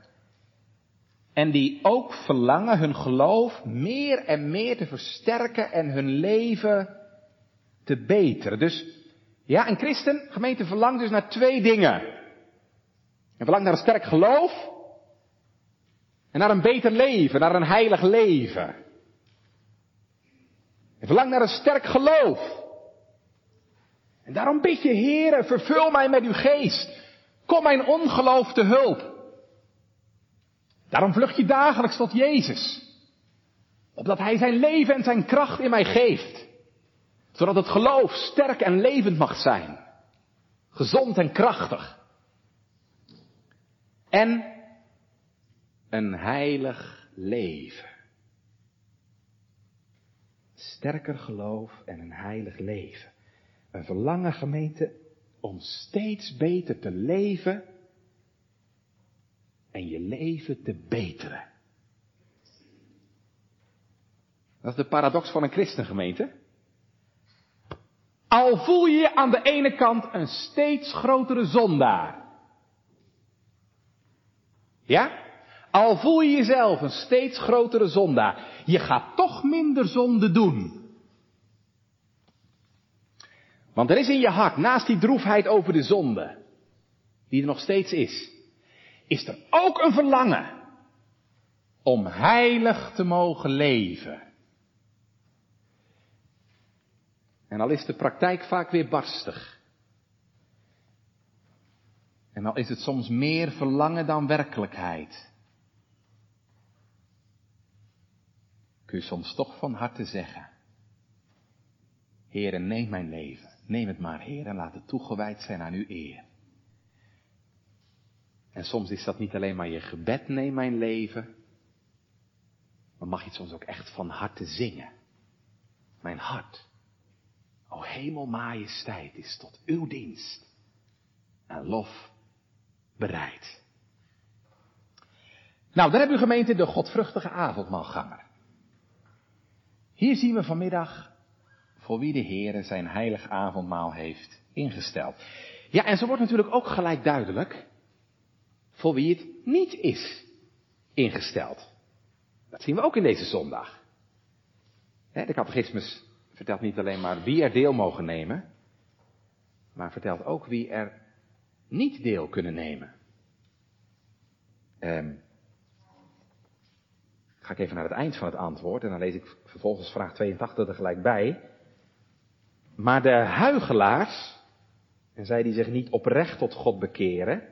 En die ook verlangen hun geloof meer en meer te versterken en hun leven te beteren. Dus ja, een christen, gemeente, verlangt dus naar twee dingen. En verlangt naar een sterk geloof en naar een beter leven, naar een heilig leven. En verlang naar een sterk geloof. En daarom bid je, Heere, vervul mij met uw geest. Kom mijn ongeloof te hulp. Daarom vlucht je dagelijks tot Jezus. Opdat Hij zijn leven en zijn kracht in mij geeft. Zodat het geloof sterk en levend mag zijn. Gezond en krachtig. En een heilig leven sterker geloof en een heilig leven. Een verlangen gemeente om steeds beter te leven en je leven te beteren. Dat is de paradox van een christengemeente. Al voel je je aan de ene kant een steeds grotere zondaar. Ja? Al voel je jezelf een steeds grotere zondaar, je gaat toch minder zonde doen. Want er is in je hart, naast die droefheid over de zonde, die er nog steeds is, is er ook een verlangen om heilig te mogen leven. En al is de praktijk vaak weer barstig. En al is het soms meer verlangen dan werkelijkheid. Kun je soms toch van harte zeggen. Heere, neem mijn leven. Neem het maar, Heer, en laat het toegewijd zijn aan uw eer. En soms is dat niet alleen maar je gebed, neem mijn leven. Maar mag je het soms ook echt van harte zingen. Mijn hart, o hemel majesteit, is tot uw dienst en lof bereid. Nou, dan hebben u gemeente de godvruchtige avondmaalganger. Hier zien we vanmiddag voor wie de Heere zijn heilig avondmaal heeft ingesteld. Ja, en zo wordt natuurlijk ook gelijk duidelijk voor wie het niet is ingesteld. Dat zien we ook in deze zondag. De catechismus vertelt niet alleen maar wie er deel mogen nemen, maar vertelt ook wie er niet deel kunnen nemen. Um, ga ik even naar het eind van het antwoord en dan lees ik vervolgens vraag 82 er gelijk bij. Maar de huigelaars, en zij die zich niet oprecht tot God bekeren,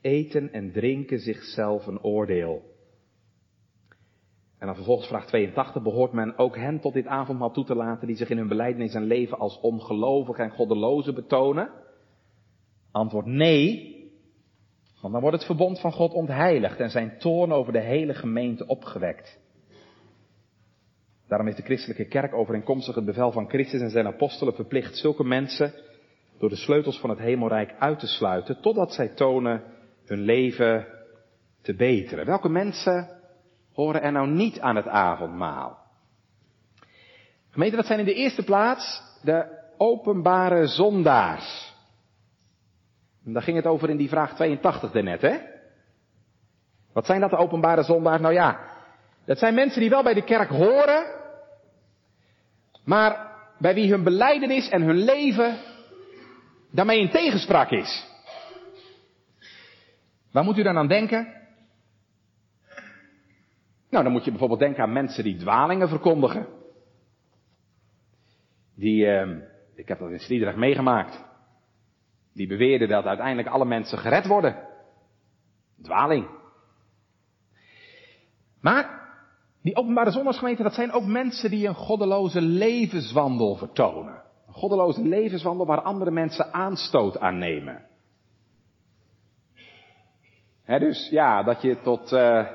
eten en drinken zichzelf een oordeel. En dan vervolgens vraag 82, behoort men ook hen tot dit avondmaal toe te laten die zich in hun beleidnis en leven als ongelovig en goddelozen betonen? Antwoord nee, want dan wordt het verbond van God ontheiligd en zijn toorn over de hele gemeente opgewekt. Daarom heeft de christelijke kerk overeenkomstig het bevel van Christus en zijn apostelen verplicht zulke mensen door de sleutels van het hemelrijk uit te sluiten totdat zij tonen hun leven te beteren. Welke mensen horen er nou niet aan het avondmaal? Gemeente, dat zijn in de eerste plaats de openbare zondaars. Daar ging het over in die vraag 82 daarnet, hè? Wat zijn dat de openbare zondaars? Nou ja, dat zijn mensen die wel bij de kerk horen, maar bij wie hun beleidenis en hun leven daarmee in tegenspraak is. Waar moet u dan aan denken? Nou, dan moet je bijvoorbeeld denken aan mensen die dwalingen verkondigen. Die, eh, ik heb dat in Sliedrecht meegemaakt. Die beweerden dat uiteindelijk alle mensen gered worden. Dwaling. Maar die openbare zondagsgemeente, dat zijn ook mensen die een goddeloze levenswandel vertonen. Een goddeloze levenswandel waar andere mensen aanstoot aan nemen. dus ja, dat je tot, uh,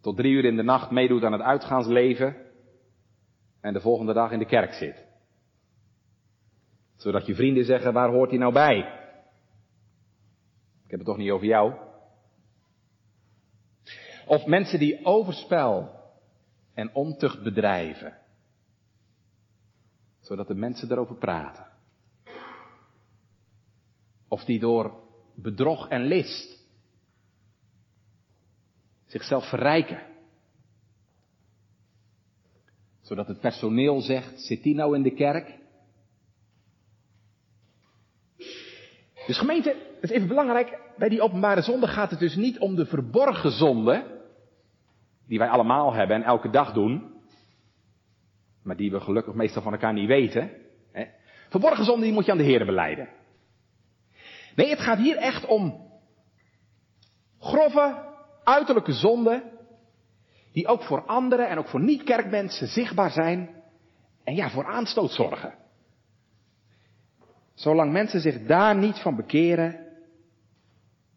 tot drie uur in de nacht meedoet aan het uitgaansleven en de volgende dag in de kerk zit. Zodat je vrienden zeggen, waar hoort hij nou bij? Ik heb het toch niet over jou? Of mensen die overspel en ontucht bedrijven. Zodat de mensen erover praten. Of die door bedrog en list zichzelf verrijken. Zodat het personeel zegt, zit die nou in de kerk? Dus gemeente, het is even belangrijk, bij die openbare zonde gaat het dus niet om de verborgen zonde, die wij allemaal hebben en elke dag doen, maar die we gelukkig meestal van elkaar niet weten. Hè? Verborgen zonde, die moet je aan de Heer beleiden. Nee, het gaat hier echt om grove, uiterlijke zonden, die ook voor anderen en ook voor niet-kerkmensen zichtbaar zijn en ja, voor aanstoot zorgen. Zolang mensen zich daar niet van bekeren,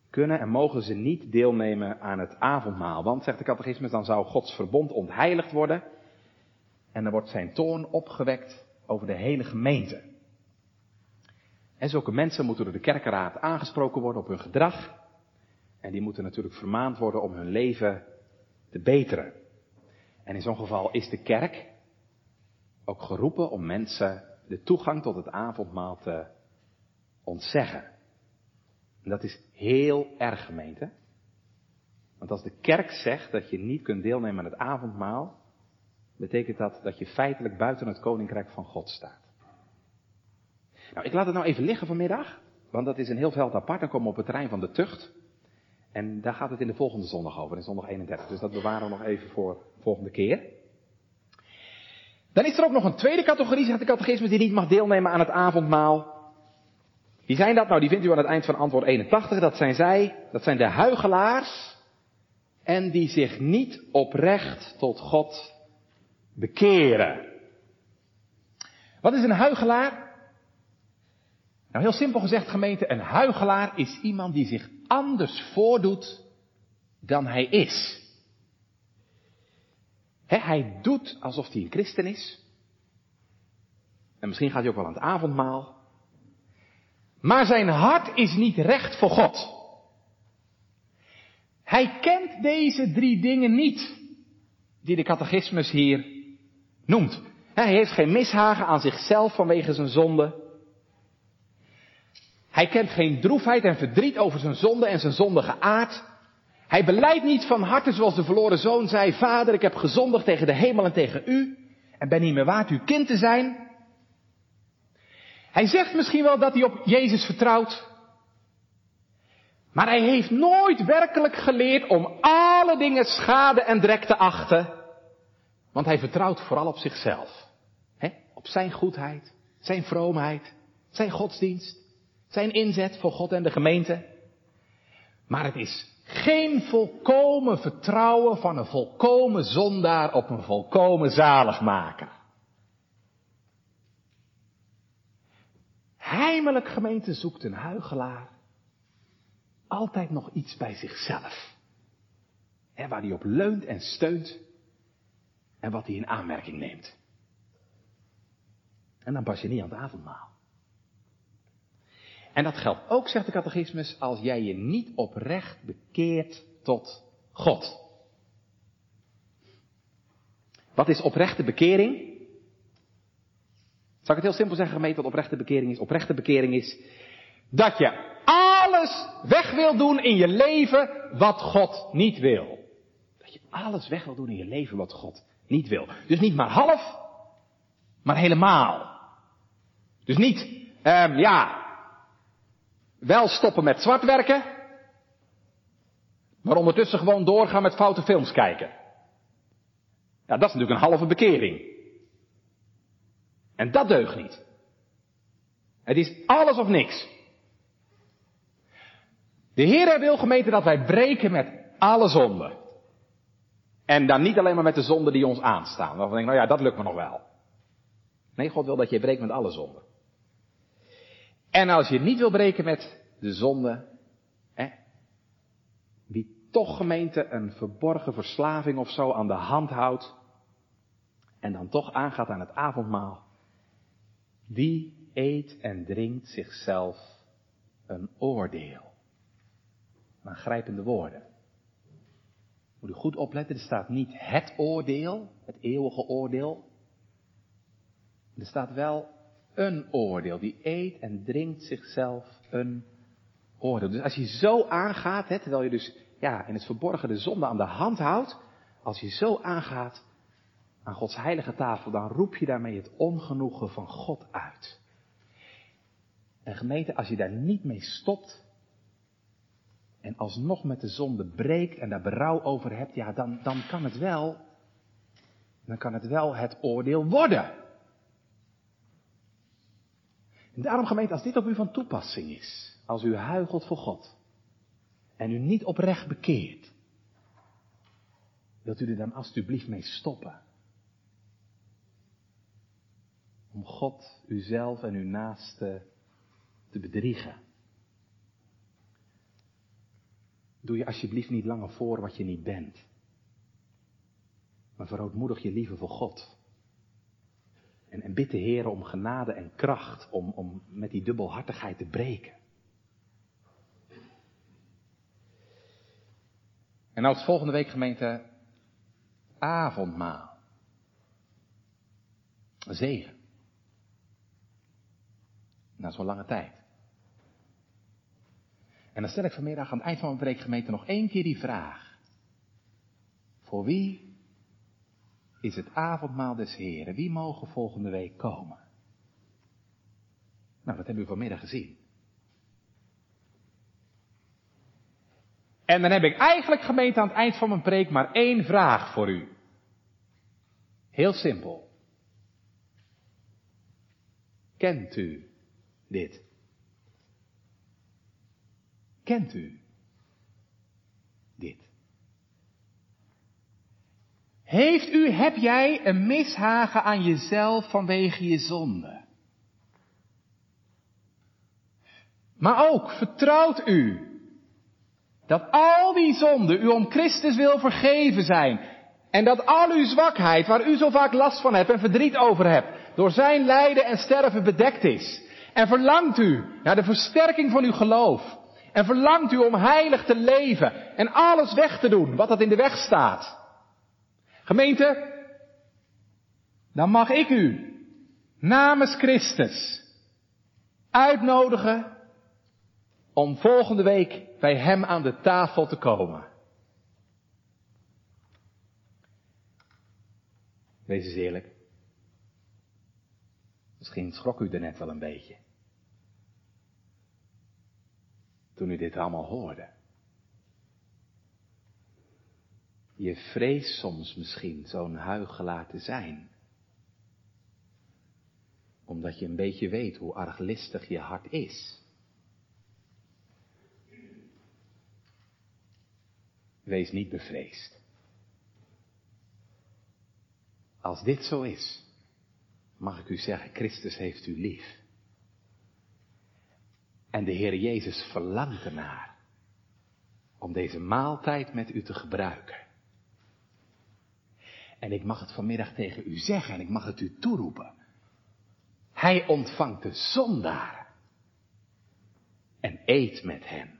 kunnen en mogen ze niet deelnemen aan het avondmaal. Want, zegt de catechismus, dan zou Gods verbond ontheiligd worden en dan wordt zijn toorn opgewekt over de hele gemeente. En zulke mensen moeten door de kerkenraad aangesproken worden op hun gedrag. En die moeten natuurlijk vermaand worden om hun leven te beteren. En in zo'n geval is de kerk ook geroepen om mensen de toegang tot het avondmaal te ontzeggen. En dat is heel erg gemeente. Want als de kerk zegt dat je niet kunt deelnemen aan het avondmaal, betekent dat dat je feitelijk buiten het koninkrijk van God staat. Nou, ik laat het nou even liggen vanmiddag, want dat is een heel veld apart. Dan komen we op het terrein van de tucht. En daar gaat het in de volgende zondag over, in zondag 31. Dus dat bewaren we nog even voor de volgende keer. Dan is er ook nog een tweede categorie, zegt de catechismus, die niet mag deelnemen aan het avondmaal. Wie zijn dat? Nou, die vindt u aan het eind van antwoord 81. Dat zijn zij, dat zijn de huigelaars. En die zich niet oprecht tot God bekeren. Wat is een huigelaar? Nou, heel simpel gezegd, gemeente, een huigelaar is iemand die zich anders voordoet dan hij is. Hij doet alsof hij een christen is. En misschien gaat hij ook wel aan het avondmaal. Maar zijn hart is niet recht voor God. Hij kent deze drie dingen niet, die de catechismus hier noemt. Hij heeft geen mishagen aan zichzelf vanwege zijn zonde. Hij kent geen droefheid en verdriet over zijn zonde en zijn zondige aard. Hij beleidt niet van harte zoals de verloren zoon zei, Vader, ik heb gezondigd tegen de hemel en tegen u en ben niet meer waard uw kind te zijn. Hij zegt misschien wel dat hij op Jezus vertrouwt. Maar hij heeft nooit werkelijk geleerd om alle dingen schade en drek te achten. Want hij vertrouwt vooral op zichzelf. Op zijn goedheid, zijn vroomheid, zijn godsdienst, zijn inzet voor God en de gemeente. Maar het is geen volkomen vertrouwen van een volkomen zondaar op een volkomen zaligmaker. Heimelijk gemeente zoekt een huigelaar altijd nog iets bij zichzelf. Waar hij op leunt en steunt en wat hij in aanmerking neemt. En dan pas je niet aan het avondmaal. En dat geldt ook, zegt de catechismus, als jij je niet oprecht bekeert tot God. Wat is oprechte bekering? Zal ik het heel simpel zeggen, gemeente, wat oprechte bekering is? Oprechte bekering is dat je alles weg wil doen in je leven wat God niet wil. Dat je alles weg wil doen in je leven wat God niet wil. Dus niet maar half, maar helemaal. Dus niet, um, ja, wel stoppen met zwart werken, maar ondertussen gewoon doorgaan met foute films kijken. Ja, dat is natuurlijk een halve bekering. En dat deugt niet. Het is alles of niks. De Heer wil gemeente dat wij breken met alle zonden. En dan niet alleen maar met de zonden die ons aanstaan. Waarvan we denken, nou ja, dat lukt me nog wel. Nee, God wil dat je breekt met alle zonden. En als je niet wil breken met de zonde, hè, wie toch gemeente een verborgen verslaving of zo aan de hand houdt, en dan toch aangaat aan het avondmaal, die eet en drinkt zichzelf een oordeel. Aangrijpende woorden. Moet u goed opletten, er staat niet het oordeel, het eeuwige oordeel. Er staat wel een oordeel. Die eet en drinkt zichzelf een oordeel. Dus als je zo aangaat, hè, terwijl je dus ja, in het verborgen de zonde aan de hand houdt, als je zo aangaat aan Gods heilige tafel, dan roep je daarmee het ongenoegen van God uit. En gemeente, als je daar niet mee stopt, en alsnog met de zonde breekt en daar berouw over hebt, ja, dan, dan kan het wel, dan kan het wel het oordeel worden. En daarom gemeente, als dit op u van toepassing is, als u huigelt voor God en u niet oprecht bekeert, wilt u er dan alstublieft mee stoppen. Om God, uzelf en uw naaste te bedriegen. Doe je alsjeblieft niet langer voor wat je niet bent. Maar verootmoedig je liever voor God. En, en bid de Heer om genade en kracht om, om met die dubbelhartigheid te breken. En nou het volgende week gemeente avondmaal. Zegen. Na zo'n lange tijd. En dan stel ik vanmiddag aan het eind van mijn preekgemeente nog één keer die vraag. Voor wie is het avondmaal des Heren? Wie mogen volgende week komen? Nou, dat hebben we vanmiddag gezien. En dan heb ik eigenlijk gemeente aan het eind van mijn preek maar één vraag voor u. Heel simpel. Kent u dit? Kent u dit? Heeft u, heb jij een mishagen aan jezelf vanwege je zonde? Maar ook vertrouwt u dat al die zonden u om Christus wil vergeven zijn. En dat al uw zwakheid, waar u zo vaak last van hebt en verdriet over hebt, door zijn lijden en sterven bedekt is. En verlangt u naar de versterking van uw geloof. En verlangt u om heilig te leven en alles weg te doen wat dat in de weg staat. Gemeente, dan mag ik u namens Christus uitnodigen om volgende week bij Hem aan de tafel te komen. Wees eens eerlijk. Misschien schrok u er net wel een beetje. Toen u dit allemaal hoorde. Je vreest soms misschien zo'n huigelaar te zijn. Omdat je een beetje weet hoe arglistig je hart is. Wees niet bevreesd. Als dit zo is, mag ik u zeggen, Christus heeft u lief. En de Heer Jezus verlangt ernaar om deze maaltijd met u te gebruiken. En ik mag het vanmiddag tegen u zeggen en ik mag het u toeroepen. Hij ontvangt de zondaar en eet met hen.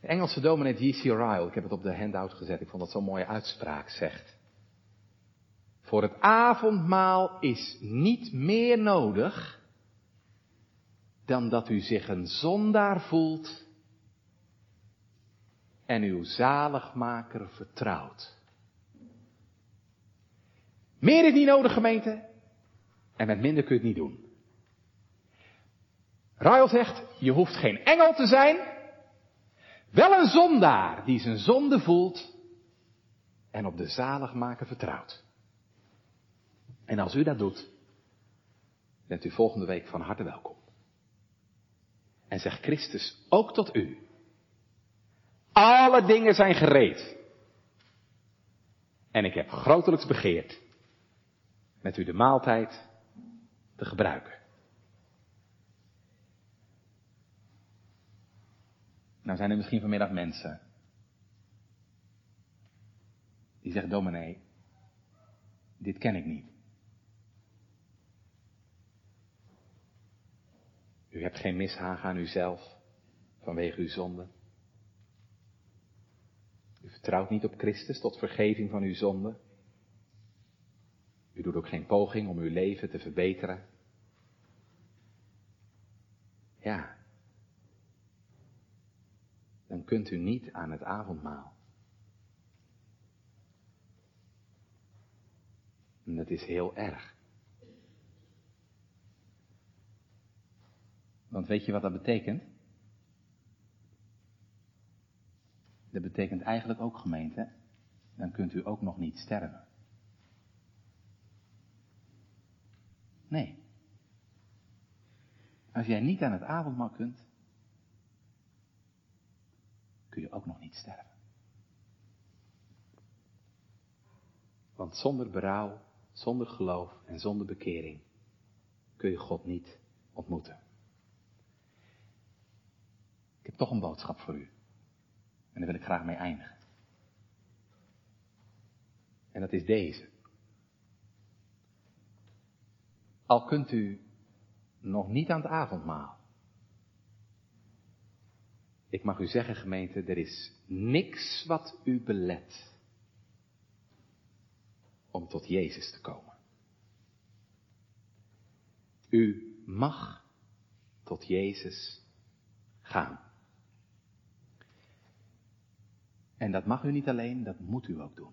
De Engelse dominee J.C. Ryle, ik heb het op de handout gezet, ik vond dat zo'n mooie uitspraak, zegt. Voor het avondmaal is niet meer nodig dan dat u zich een zondaar voelt en uw zaligmaker vertrouwt. Meer is niet nodig, gemeente. En met minder kun je het niet doen. Ryle zegt, je hoeft geen engel te zijn. Wel een zondaar die zijn zonde voelt en op de zaligmaker vertrouwt. En als u dat doet, bent u volgende week van harte welkom. En zegt Christus ook tot u. Alle dingen zijn gereed. En ik heb grotelijks begeerd met u de maaltijd te gebruiken. Nou zijn er misschien vanmiddag mensen die zeggen, dominee, dit ken ik niet. U hebt geen mishagen aan uzelf vanwege uw zonde. U vertrouwt niet op Christus tot vergeving van uw zonde. U doet ook geen poging om uw leven te verbeteren. Ja. Dan kunt u niet aan het avondmaal. En dat is heel erg. Want weet je wat dat betekent? Dat betekent eigenlijk ook gemeente, dan kunt u ook nog niet sterven. Nee. Als jij niet aan het avondmaal kunt, kun je ook nog niet sterven. Want zonder berouw, zonder geloof en zonder bekering kun je God niet ontmoeten. Ik heb toch een boodschap voor u. En daar wil ik graag mee eindigen. En dat is deze. Al kunt u nog niet aan het avondmaal. Ik mag u zeggen, gemeente, er is niks wat u belet om tot Jezus te komen. U mag tot Jezus gaan. En dat mag u niet alleen, dat moet u ook doen.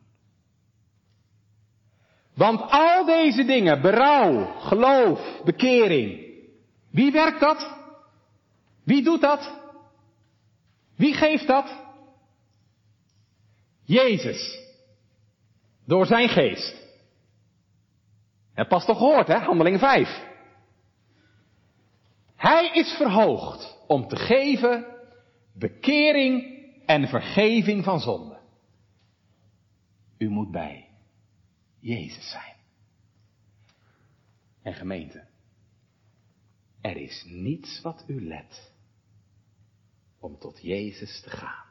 Want al deze dingen, berouw, geloof, bekering, wie werkt dat? Wie doet dat? Wie geeft dat? Jezus. Door zijn geest. En pas toch gehoord, hè? Handeling 5. Hij is verhoogd om te geven bekering en vergeving van zonde. U moet bij Jezus zijn. En gemeente, er is niets wat u let om tot Jezus te gaan.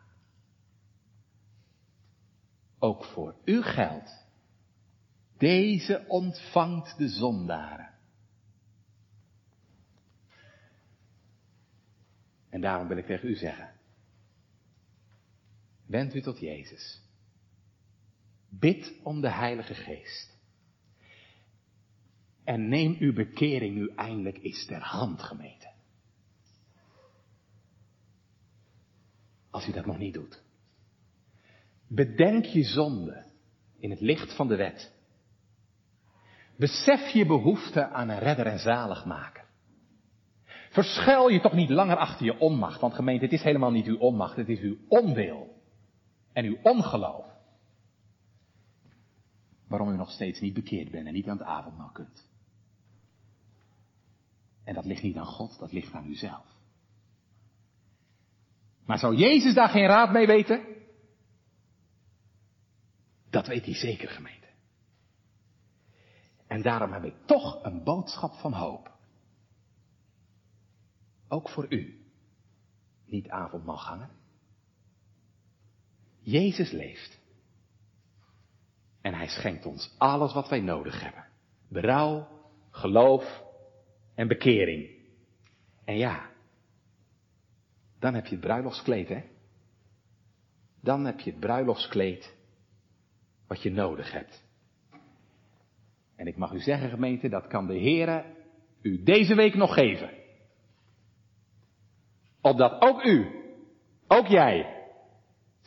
Ook voor u geldt, deze ontvangt de zondaren. En daarom wil ik tegen u zeggen, Wend u tot Jezus. Bid om de Heilige Geest. En neem uw bekering nu eindelijk eens ter hand, gemeente. Als u dat nog niet doet. Bedenk je zonde in het licht van de wet. Besef je behoefte aan een redder en zaligmaker. Verschuil je toch niet langer achter je onmacht, want gemeente, het is helemaal niet uw onmacht, het is uw onwil en uw ongeloof. Waarom u nog steeds niet bekeerd bent en niet aan het avondmaal kunt. En dat ligt niet aan God, dat ligt aan uzelf. Maar zou Jezus daar geen raad mee weten? Dat weet hij zeker, gemeente. En daarom heb ik toch een boodschap van hoop. Ook voor u. Niet avondmaalganger. Jezus leeft. En hij schenkt ons alles wat wij nodig hebben. Berouw, geloof en bekering. En ja, dan heb je het bruiloftskleed, hè? Dan heb je het bruiloftskleed wat je nodig hebt. En ik mag u zeggen, gemeente, dat kan de Heere u deze week nog geven. Opdat ook u, ook jij,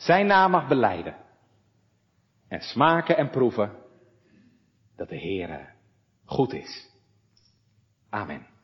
zijn naam mag beleiden. En smaken en proeven dat de Heere goed is. Amen.